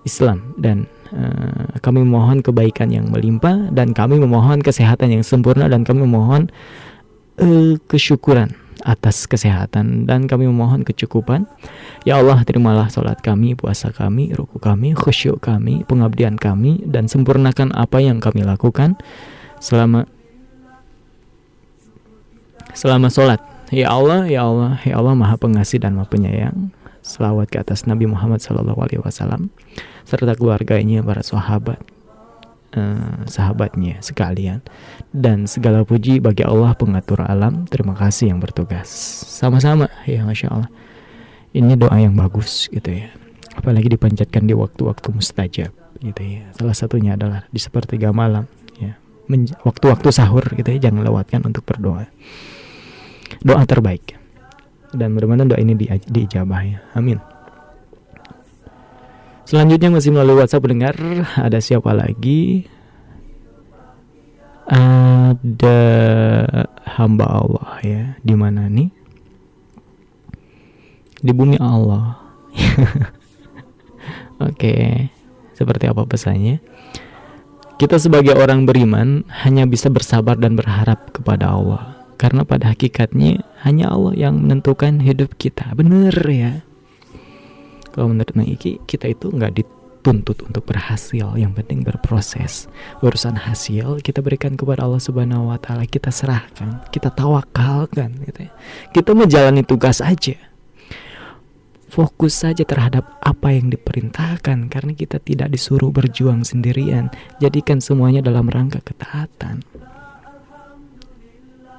Islam dan uh, kami memohon kebaikan yang melimpah dan kami memohon kesehatan yang sempurna dan kami memohon uh, kesyukuran atas kesehatan dan kami memohon kecukupan. Ya Allah, terimalah salat kami, puasa kami, ruku kami, khusyuk kami, pengabdian kami dan sempurnakan apa yang kami lakukan selama selama salat. Ya Allah, ya Allah, ya Allah Maha Pengasih dan Maha Penyayang. Selawat ke atas Nabi Muhammad SAW serta keluarganya, para sahabat, uh, sahabatnya sekalian dan segala puji bagi Allah pengatur alam. Terima kasih yang bertugas. Sama-sama. Ya masya Allah. Ini doa yang bagus gitu ya. Apalagi dipanjatkan di waktu-waktu mustajab gitu ya. Salah satunya adalah di sepertiga malam ya. Waktu-waktu sahur gitu ya. Jangan lewatkan untuk berdoa. Doa terbaik. Dan mudah-mudahan doa ini di, diijabah ya. Amin. Selanjutnya masih melalui WhatsApp pendengar. Ada siapa lagi? Ada hamba Allah ya. Di mana nih? Di bumi Allah. Oke. Seperti apa pesannya? Kita sebagai orang beriman hanya bisa bersabar dan berharap kepada Allah. Karena pada hakikatnya hanya Allah yang menentukan hidup kita. Bener ya kalau menurut Mang Iki kita itu nggak dituntut untuk berhasil yang penting berproses. Urusan hasil kita berikan kepada Allah Subhanahu Wa Taala kita serahkan kita tawakalkan gitu ya. kita menjalani tugas aja. Fokus saja terhadap apa yang diperintahkan karena kita tidak disuruh berjuang sendirian. Jadikan semuanya dalam rangka ketaatan.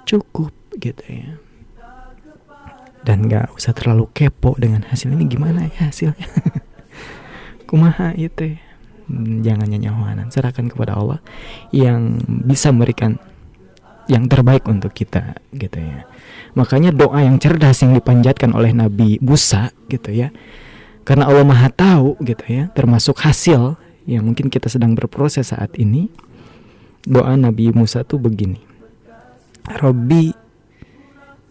Cukup gitu ya. Dan nggak usah terlalu kepo dengan hasil ini. Gimana ya hasilnya kumaha itu jangan nyanyawanan serahkan kepada Allah yang bisa memberikan yang terbaik untuk kita gitu ya. Makanya doa yang cerdas yang dipanjatkan oleh Nabi Musa gitu ya. Karena Allah Maha tahu gitu ya termasuk hasil yang mungkin kita sedang berproses saat ini. Doa Nabi Musa tuh begini. Robbi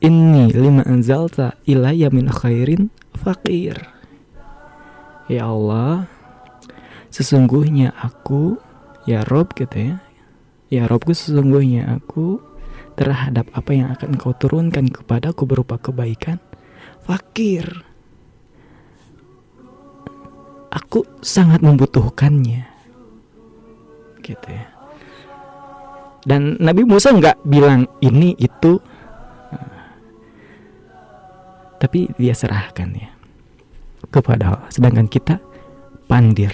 inni lima anzalta ilayya min khairin fakir ya Allah sesungguhnya aku ya Rob gitu ya. Ya Robku sesungguhnya aku terhadap apa yang akan engkau turunkan kepadaku berupa kebaikan fakir. Aku sangat membutuhkannya gitu ya. Dan Nabi Musa nggak bilang ini itu. Tapi dia serahkan ya kepada Allah sedangkan kita pandir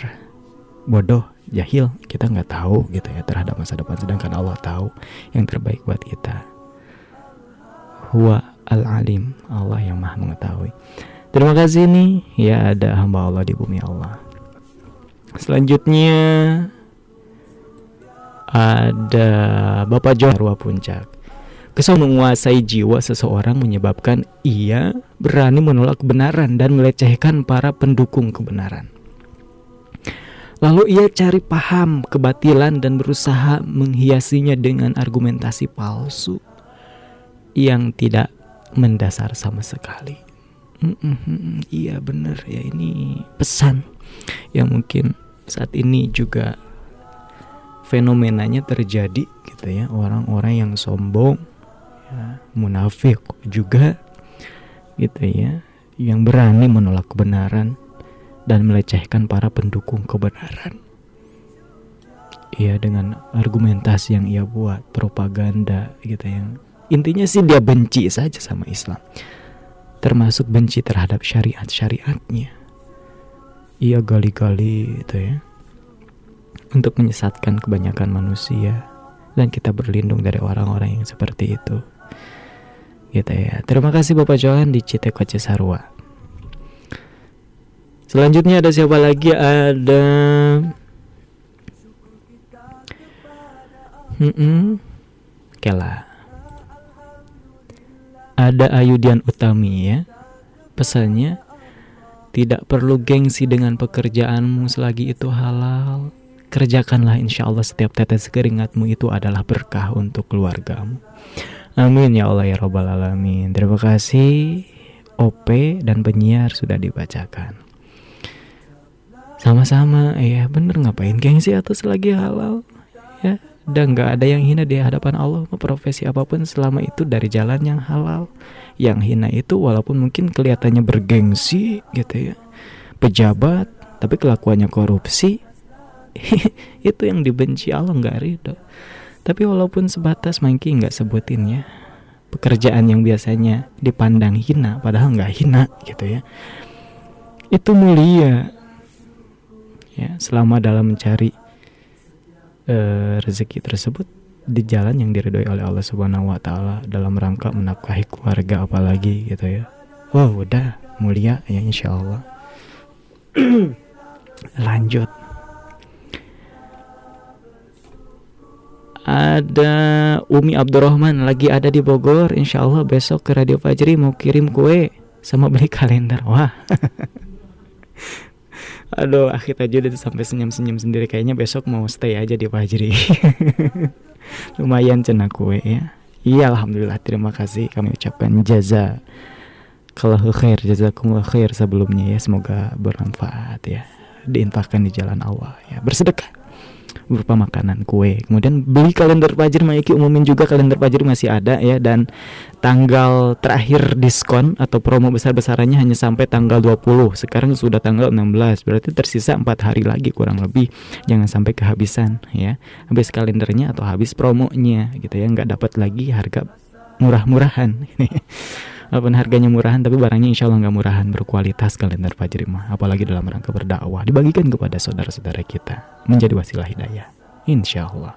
bodoh jahil kita nggak tahu gitu ya terhadap masa depan sedangkan Allah tahu yang terbaik buat kita huwa al alim Allah yang maha mengetahui Terima kasih nih ya ada hamba Allah di bumi Allah. Selanjutnya ada Bapak Johar Puncak. Kesal menguasai jiwa seseorang menyebabkan ia berani menolak kebenaran dan melecehkan para pendukung kebenaran. Lalu ia cari paham kebatilan dan berusaha menghiasinya dengan argumentasi palsu yang tidak mendasar sama sekali. Mm-mm, iya bener ya ini pesan yang mungkin saat ini juga fenomenanya terjadi gitu ya orang-orang yang sombong ya, munafik juga gitu ya yang berani menolak kebenaran dan melecehkan para pendukung kebenaran Iya dengan argumentasi yang ia buat propaganda gitu yang intinya sih dia benci saja sama Islam termasuk benci terhadap syariat-syariatnya. Ia gali-gali itu ya untuk menyesatkan kebanyakan manusia dan kita berlindung dari orang-orang yang seperti itu. Gitu ya. Terima kasih Bapak Johan di Citekoce Sarwa. Selanjutnya ada siapa lagi? Ada Hmm, -mm. Kela ada Ayudian Utami ya. Pesannya tidak perlu gengsi dengan pekerjaanmu selagi itu halal. Kerjakanlah insya Allah setiap tetes keringatmu itu adalah berkah untuk keluargamu. Amin ya Allah ya Rabbal Alamin. Terima kasih OP dan penyiar sudah dibacakan. Sama-sama ya bener ngapain gengsi atau selagi halal? Ya dan gak ada yang hina di hadapan Allah profesi apa pun selama itu dari jalan yang halal. Yang hina itu walaupun mungkin kelihatannya bergengsi gitu ya. Pejabat tapi kelakuannya korupsi. Itu yang dibenci Allah nggak ridho tapi walaupun sebatas mangki nggak sebutin ya pekerjaan yang biasanya dipandang hina padahal nggak hina gitu ya itu mulia ya selama dalam mencari uh, rezeki tersebut di jalan yang diridhoi oleh Allah Subhanahu wa taala dalam rangka menafkahi keluarga apalagi gitu ya. Wow, udah mulia ya insya Allah. Lanjut. Ada Umi Abdurrahman lagi ada di Bogor. Insya Allah besok ke Radio Fajri mau kirim kue sama beli kalender. Wah. Aduh, akhir aja udah sampai senyum-senyum sendiri kayaknya besok mau stay aja di Fajri. Lumayan cena kue ya. Iya, alhamdulillah terima kasih kami ucapkan jaza kalau khair jazakumullah khair sebelumnya ya semoga bermanfaat ya diinfakkan di jalan Allah ya bersedekah berupa makanan kue. Kemudian beli kalender Fajri Maiki umumin juga kalender Fajri masih ada ya. Dan tanggal terakhir diskon atau promo besar-besarannya hanya sampai tanggal 20 sekarang sudah tanggal 16 berarti tersisa empat hari lagi kurang lebih. Jangan sampai kehabisan ya. Habis kalendernya atau habis promonya gitu ya. Nggak dapat lagi harga murah-murahan walaupun harganya murahan tapi barangnya insya Allah nggak murahan. Berkualitas kalender Fajri apalagi dalam rangka berdakwah. Dibagikan kepada saudara-saudara kita. Menjadi wasilah hidayah. Insya Allah.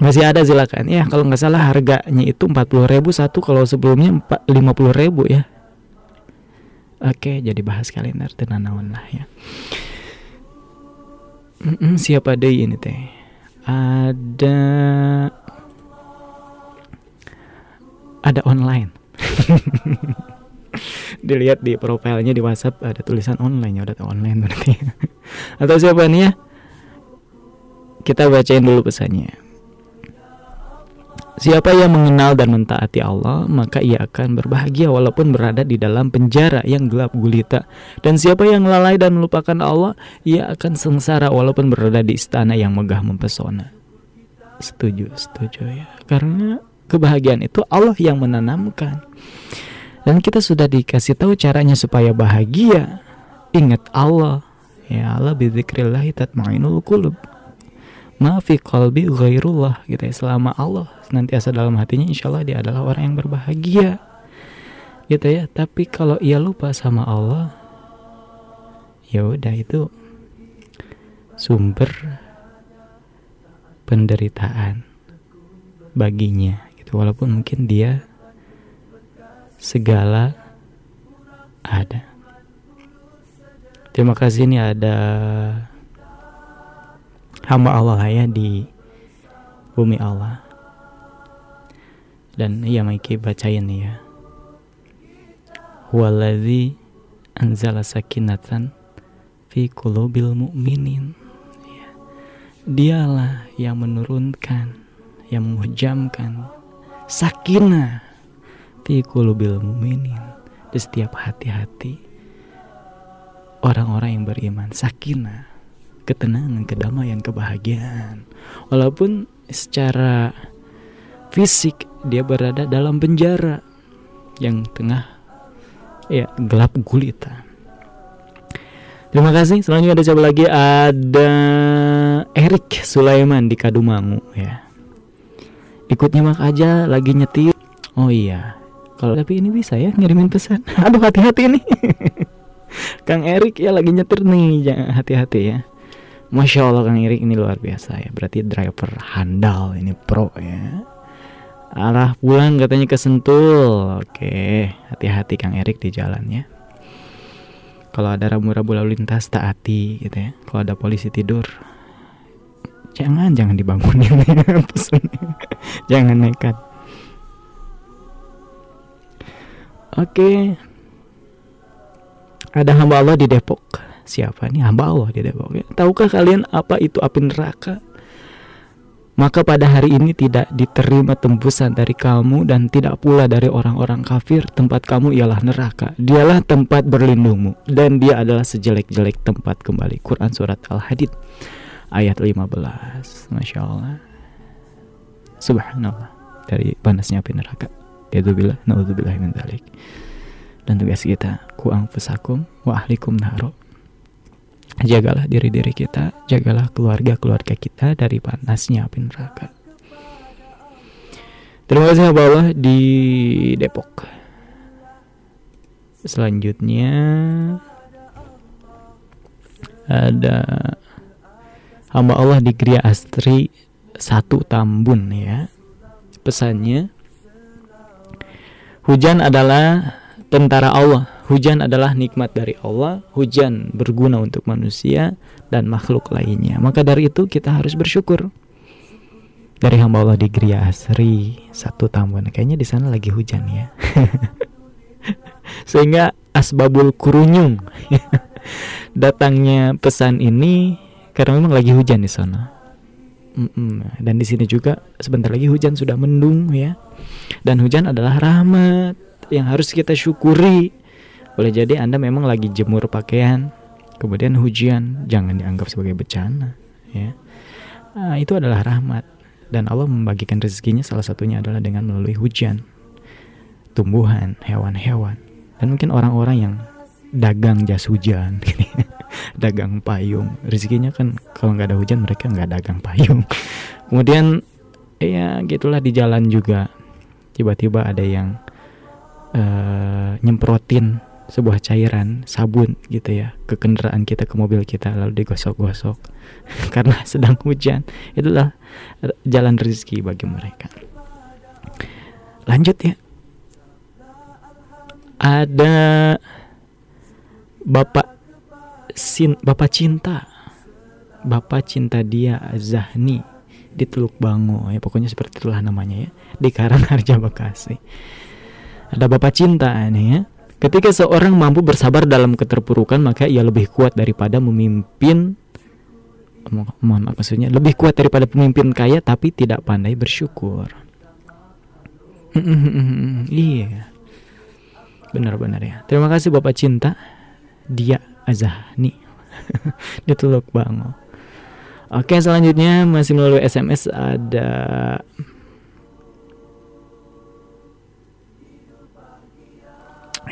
Masih ada silakan. Ya kalau nggak salah harganya itu 40 ribu satu kalau sebelumnya 50 ribu ya. Oke jadi bahas kalender tenanawan lah ya. Mm -mm, siapa deh ini teh? Ada ada online. dilihat di profilnya di WhatsApp ada tulisan online ya udah online berarti atau siapa nih ya kita bacain dulu pesannya Siapa yang mengenal dan mentaati Allah, maka ia akan berbahagia walaupun berada di dalam penjara yang gelap gulita. Dan siapa yang lalai dan melupakan Allah, ia akan sengsara walaupun berada di istana yang megah mempesona. Setuju, setuju ya. Karena kebahagiaan itu Allah yang menanamkan. Dan kita sudah dikasih tahu caranya supaya bahagia. Ingat Allah. Ya Allah bidzikrillah tatmainul qulub ma fi qalbi ghairullah gitu ya selama Allah senantiasa dalam hatinya insya Allah dia adalah orang yang berbahagia gitu ya tapi kalau ia lupa sama Allah ya udah itu sumber penderitaan baginya gitu walaupun mungkin dia segala ada. Terima kasih ini ada hamba Allah ya di bumi Allah. Dan ya Maiki bacain ya. Waladhi anzala sakinatan fi qulubil mu'minin. Ya. dialah yang menurunkan yang menghujamkan sakinah fi qulubil mu'minin di setiap hati-hati orang-orang yang beriman sakinah ketenangan, kedamaian, kebahagiaan. Walaupun secara fisik dia berada dalam penjara yang tengah ya gelap gulita. Terima kasih. Selanjutnya ada siapa lagi? Ada Erik Sulaiman di Kadumangu ya. Ikut nyimak aja lagi nyetir. Oh iya. Kalau tapi ini bisa ya ngirimin pesan. Aduh hati-hati nih. Kang Erik ya lagi nyetir nih, jangan hati-hati ya. Masya Allah Kang Erik ini luar biasa ya Berarti driver handal ini pro ya Arah pulang katanya ke Sentul Oke hati-hati Kang Erik di jalan ya Kalau ada rambu-rambu lalu lintas taati gitu ya Kalau ada polisi tidur Jangan jangan dibangunin Jangan nekat Oke Ada hamba Allah di Depok siapa nih hamba Allah di Depok ya. Tahukah kalian apa itu api neraka? Maka pada hari ini tidak diterima tembusan dari kamu dan tidak pula dari orang-orang kafir tempat kamu ialah neraka. Dialah tempat berlindungmu dan dia adalah sejelek-jelek tempat kembali. Quran surat Al-Hadid ayat 15. Masya Allah. Subhanallah dari panasnya api neraka. Yadzubillah, naudzubillah min dzalik. Dan tugas kita ku anfusakum wa ahlikum naro jagalah diri-diri kita, jagalah keluarga-keluarga kita dari panasnya api neraka. Terima kasih Allah di Depok. Selanjutnya ada hamba Allah di Gria Astri satu Tambun ya. Pesannya hujan adalah tentara Allah Hujan adalah nikmat dari Allah, hujan berguna untuk manusia dan makhluk lainnya. Maka dari itu kita harus bersyukur. Dari hamba Allah di Gria Asri satu Tambun, kayaknya di sana lagi hujan ya. Sehingga asbabul kurunyung datangnya pesan ini karena memang lagi hujan di sana. Mm-mm. Dan di sini juga sebentar lagi hujan sudah mendung ya. Dan hujan adalah rahmat yang harus kita syukuri boleh jadi Anda memang lagi jemur pakaian, kemudian hujan, jangan dianggap sebagai bencana, ya. Nah, itu adalah rahmat dan Allah membagikan rezekinya salah satunya adalah dengan melalui hujan, tumbuhan, hewan-hewan, dan mungkin orang-orang yang dagang jas hujan, dagang payung, rezekinya kan kalau nggak ada hujan mereka nggak dagang payung. Kemudian ya gitulah di jalan juga. Tiba-tiba ada yang uh, nyemprotin sebuah cairan sabun gitu ya ke kendaraan kita ke mobil kita lalu digosok-gosok. Karena sedang hujan. Itulah jalan rezeki bagi mereka. Lanjut ya. Ada bapak sin bapak cinta bapak cinta dia Zahni di Teluk Bango ya pokoknya seperti itulah namanya ya di Karangharja Bekasi ada bapak cinta ini ya Ketika seorang mampu bersabar dalam keterpurukan, maka ia lebih kuat daripada memimpin mohon maksudnya lebih kuat daripada pemimpin kaya tapi tidak pandai bersyukur. iya. Benar-benar ya. Terima kasih Bapak Cinta. Dia Azahni. Dia Teluk Bango. Oke, selanjutnya masih melalui SMS ada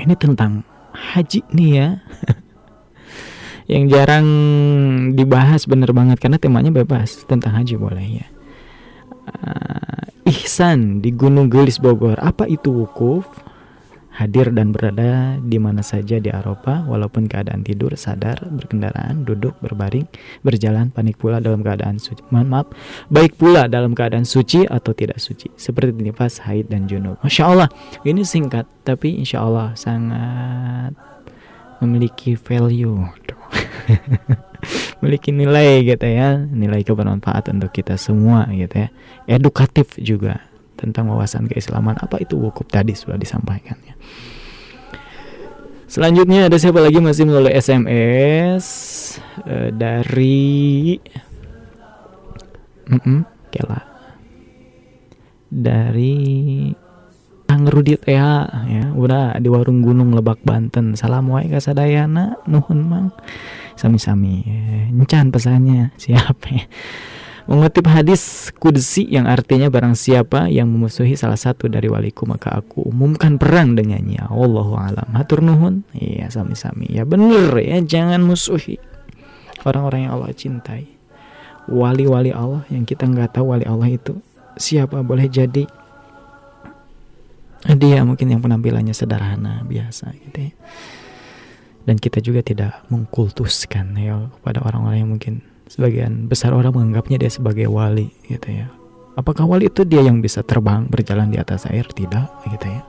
ini tentang haji nih ya yang jarang dibahas bener banget karena temanya bebas tentang haji boleh ya uh, ihsan di Gunung Gelis Bogor apa itu wukuf hadir dan berada di mana saja di Eropa walaupun keadaan tidur, sadar, berkendaraan, duduk, berbaring, berjalan, panik pula dalam keadaan suci. Mohon maaf, baik pula dalam keadaan suci atau tidak suci, seperti nifas, haid dan junub. Masya Allah, ini singkat tapi insya Allah sangat memiliki value. memiliki nilai gitu ya, nilai kebermanfaat untuk kita semua gitu ya. Edukatif juga tentang wawasan keislaman. Apa itu wukuf tadi sudah disampaikan ya. Selanjutnya ada siapa lagi masih melalui SMS uh, dari mm -mm, Kela. Dari Kang Rudi ya ya. Udah di warung Gunung Lebak Banten. Salam wae kasadayana nuhun mang. Sami-sami encan pesannya. Siapa ya Mengutip hadis kudsi yang artinya barang siapa yang memusuhi salah satu dari waliku maka aku umumkan perang dengannya. Allahu alam. Hatur nuhun. Iya sami-sami. Ya bener ya jangan musuhi orang-orang yang Allah cintai. Wali-wali Allah yang kita nggak tahu wali Allah itu siapa boleh jadi dia mungkin yang penampilannya sederhana biasa gitu ya. Dan kita juga tidak mengkultuskan ya kepada orang-orang yang mungkin sebagian besar orang menganggapnya dia sebagai wali gitu ya. Apakah wali itu dia yang bisa terbang berjalan di atas air? Tidak gitu ya.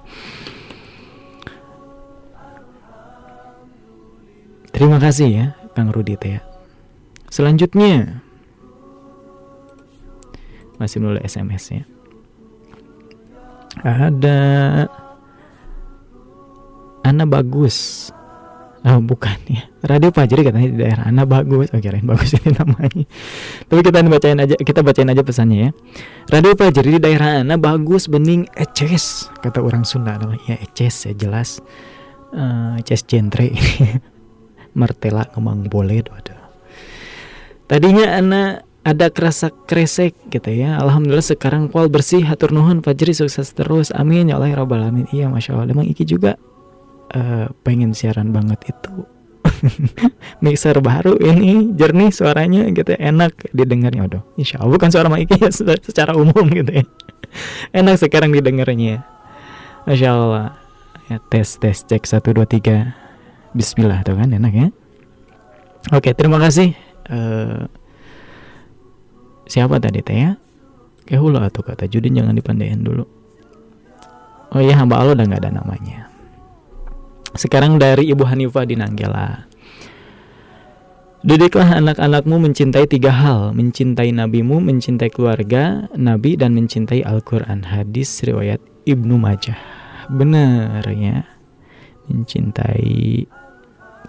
Terima kasih ya Kang Rudi ya. Selanjutnya masih melalui SMS ya. Ada Ana bagus Oh, bukan ya. Radio Fajri katanya di daerah Anda bagus. Oh, kirain bagus ini namanya. Tapi kita bacain aja, kita bacain aja pesannya ya. Radio Fajri di daerah Anda bagus, bening, eces. Kata orang Sunda ya eces ya jelas. Uh, eces jentre. Martela kemang boleh waduh. Tadinya anak ada kerasa kresek gitu ya Alhamdulillah sekarang kual bersih hatur nuhun Fajri sukses terus amin ya Allah ya Rabbal Alamin iya Masya Allah emang Iki juga uh, pengen siaran banget itu. Mixer baru ini jernih suaranya gitu enak didengarnya. Aduh insya Allah bukan suara Maiki ya secara umum gitu ya. Enak sekarang didengarnya Masya Allah. Ya tes tes cek satu dua tiga. Bismillah tuh kan enak ya. Oke terima kasih. Uh, siapa tadi teh ya? Kehula atau kata Judin jangan dipandein dulu. Oh iya hamba Allah udah nggak ada namanya sekarang dari Ibu Hanifah di Nanggela. Didiklah anak-anakmu mencintai tiga hal. Mencintai nabimu, mencintai keluarga Nabi, dan mencintai Al-Quran Hadis riwayat Ibnu Majah. Benar ya. Mencintai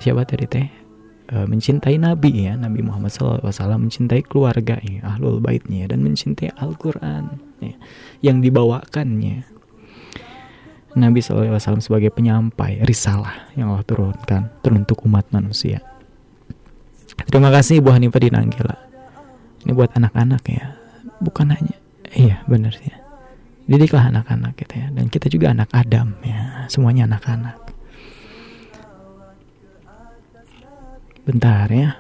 Siapa tadi teh? E, mencintai Nabi ya. Nabi Muhammad SAW Mencintai keluarga ya, Ahlul baitnya Dan mencintai Al-Quran ya, Yang dibawakannya Nabi SAW sebagai penyampai risalah yang Allah turunkan teruntuk umat manusia. Terima kasih Ibu Hanifah di Nanggela. Ini buat anak-anak ya, bukan hanya iya benar ya. Didiklah anak-anak gitu ya, dan kita juga anak Adam ya, semuanya anak-anak. Bentar ya.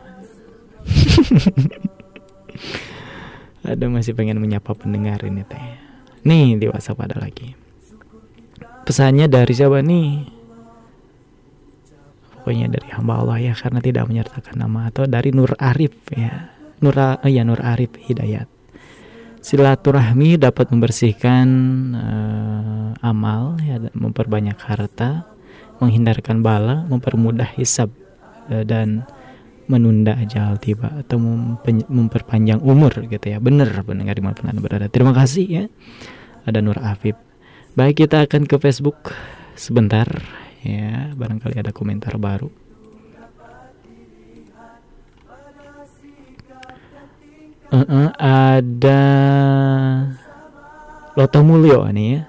ada masih pengen menyapa pendengar ini teh. Nih di WhatsApp ada lagi pesannya dari siapa nih? Pokoknya dari hamba Allah ya karena tidak menyertakan nama atau dari Nur Arif ya. Nur oh ya Nur Arif Hidayat. Silaturahmi dapat membersihkan uh, amal ya memperbanyak harta menghindarkan bala mempermudah hisab uh, dan menunda ajal tiba atau memperpanjang umur gitu ya. Benar pendengar di mana pun berada. Terima kasih ya. Ada Nur Afif Baik kita akan ke Facebook sebentar ya barangkali ada komentar baru uh -uh, ada Loto Mulyo nih ya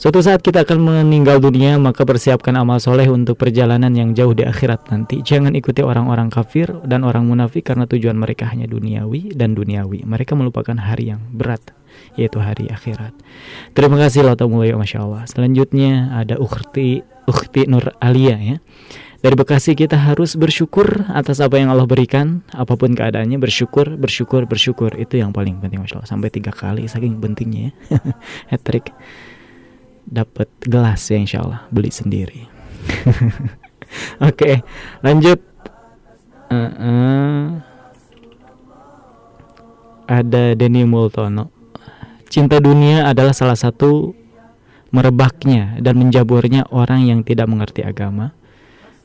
Suatu saat kita akan meninggal dunia, maka persiapkan amal soleh untuk perjalanan yang jauh di akhirat nanti. Jangan ikuti orang-orang kafir dan orang munafik karena tujuan mereka hanya duniawi dan duniawi. Mereka melupakan hari yang berat, yaitu hari akhirat. Terima kasih Lata Mulyo, Masya Allah. Selanjutnya ada Ukhti, Ukhti Nur Alia ya. Dari Bekasi kita harus bersyukur atas apa yang Allah berikan. Apa pun keadaannya bersyukur, bersyukur, bersyukur. Itu yang paling penting Masya Allah. Sampai tiga kali saking pentingnya ya. Hat trick dapat gelas ya insya Allah. Beli sendiri. Oke lanjut. Uh, uh, ada Denny Multono cinta dunia adalah salah satu merebaknya dan menjaburnya orang yang tidak mengerti agama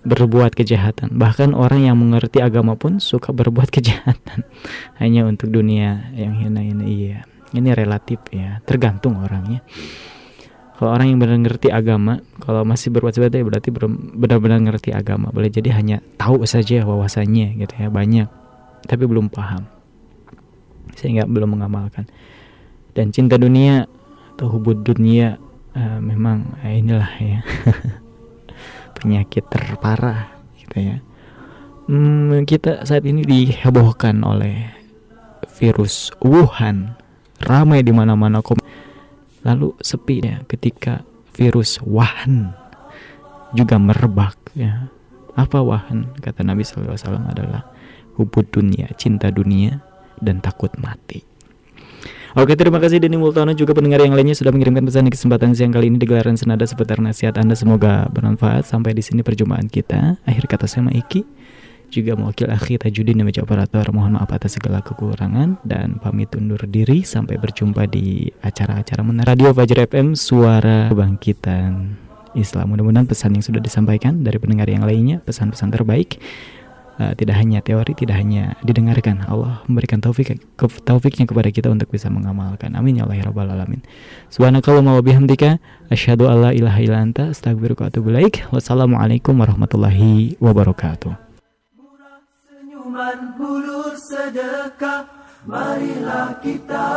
berbuat kejahatan. Bahkan orang yang mengerti agama pun suka berbuat kejahatan hanya untuk dunia yang hina ini iya ini relatif ya tergantung orangnya. Kalau orang yang benar ngerti agama kalau masih berbuat itu berarti benar-benar ngerti agama. Boleh jadi hanya tahu saja wawasannya gitu ya banyak tapi belum paham. Sehingga belum mengamalkan dan cinta dunia atau hubud dunia uh, memang uh, inilah ya. Penyakit terparah gitu ya. Hmm, kita saat ini dihebohkan oleh virus Wuhan. Ramai di mana-mana lalu sepi ya ketika virus wahan juga merebak ya. Apa wahan kata Nabi SAW adalah hubud dunia cinta dunia dan takut mati Oke terima kasih Denny Multono juga pendengar yang lainnya sudah mengirimkan pesan di kesempatan siang kali ini di gelaran senada seputar nasihat Anda. Semoga bermanfaat. Sampai di sini perjumpaan kita. Akhir kata saya Iki. Juga mewakil akhi Tajudin dan operator mohon maaf atas segala kekurangan dan pamit undur diri. Sampai berjumpa di acara-acara Menara Radio Fajar FM Suara Kebangkitan Islam. Mudah-mudahan pesan yang sudah disampaikan dari pendengar yang lainnya pesan-pesan terbaik uh, tidak hanya teori tidak hanya didengarkan. Allah memberikan taufik ke, taufiknya kepada kita untuk bisa mengamalkan. Amin ya Allah ya rabbal alamin. Subhanakallahumma wa bihamdika asyhadu alla ilaha illa anta astaghfiruka wa atubu wassalamualaikum warahmatullahi wabarakatuh. Iman hulur sedekah. Marilah kita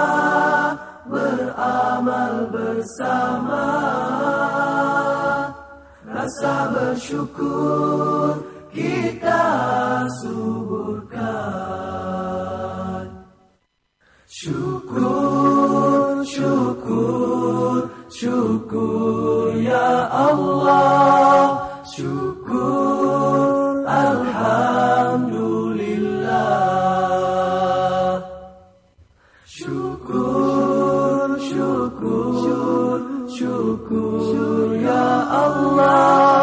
beramal bersama. Rasa bersyukur kita suburkan. Syukur syukur syukur ya Allah. Syukur alhamdulillah. Syukur syukur syukur ya Allah.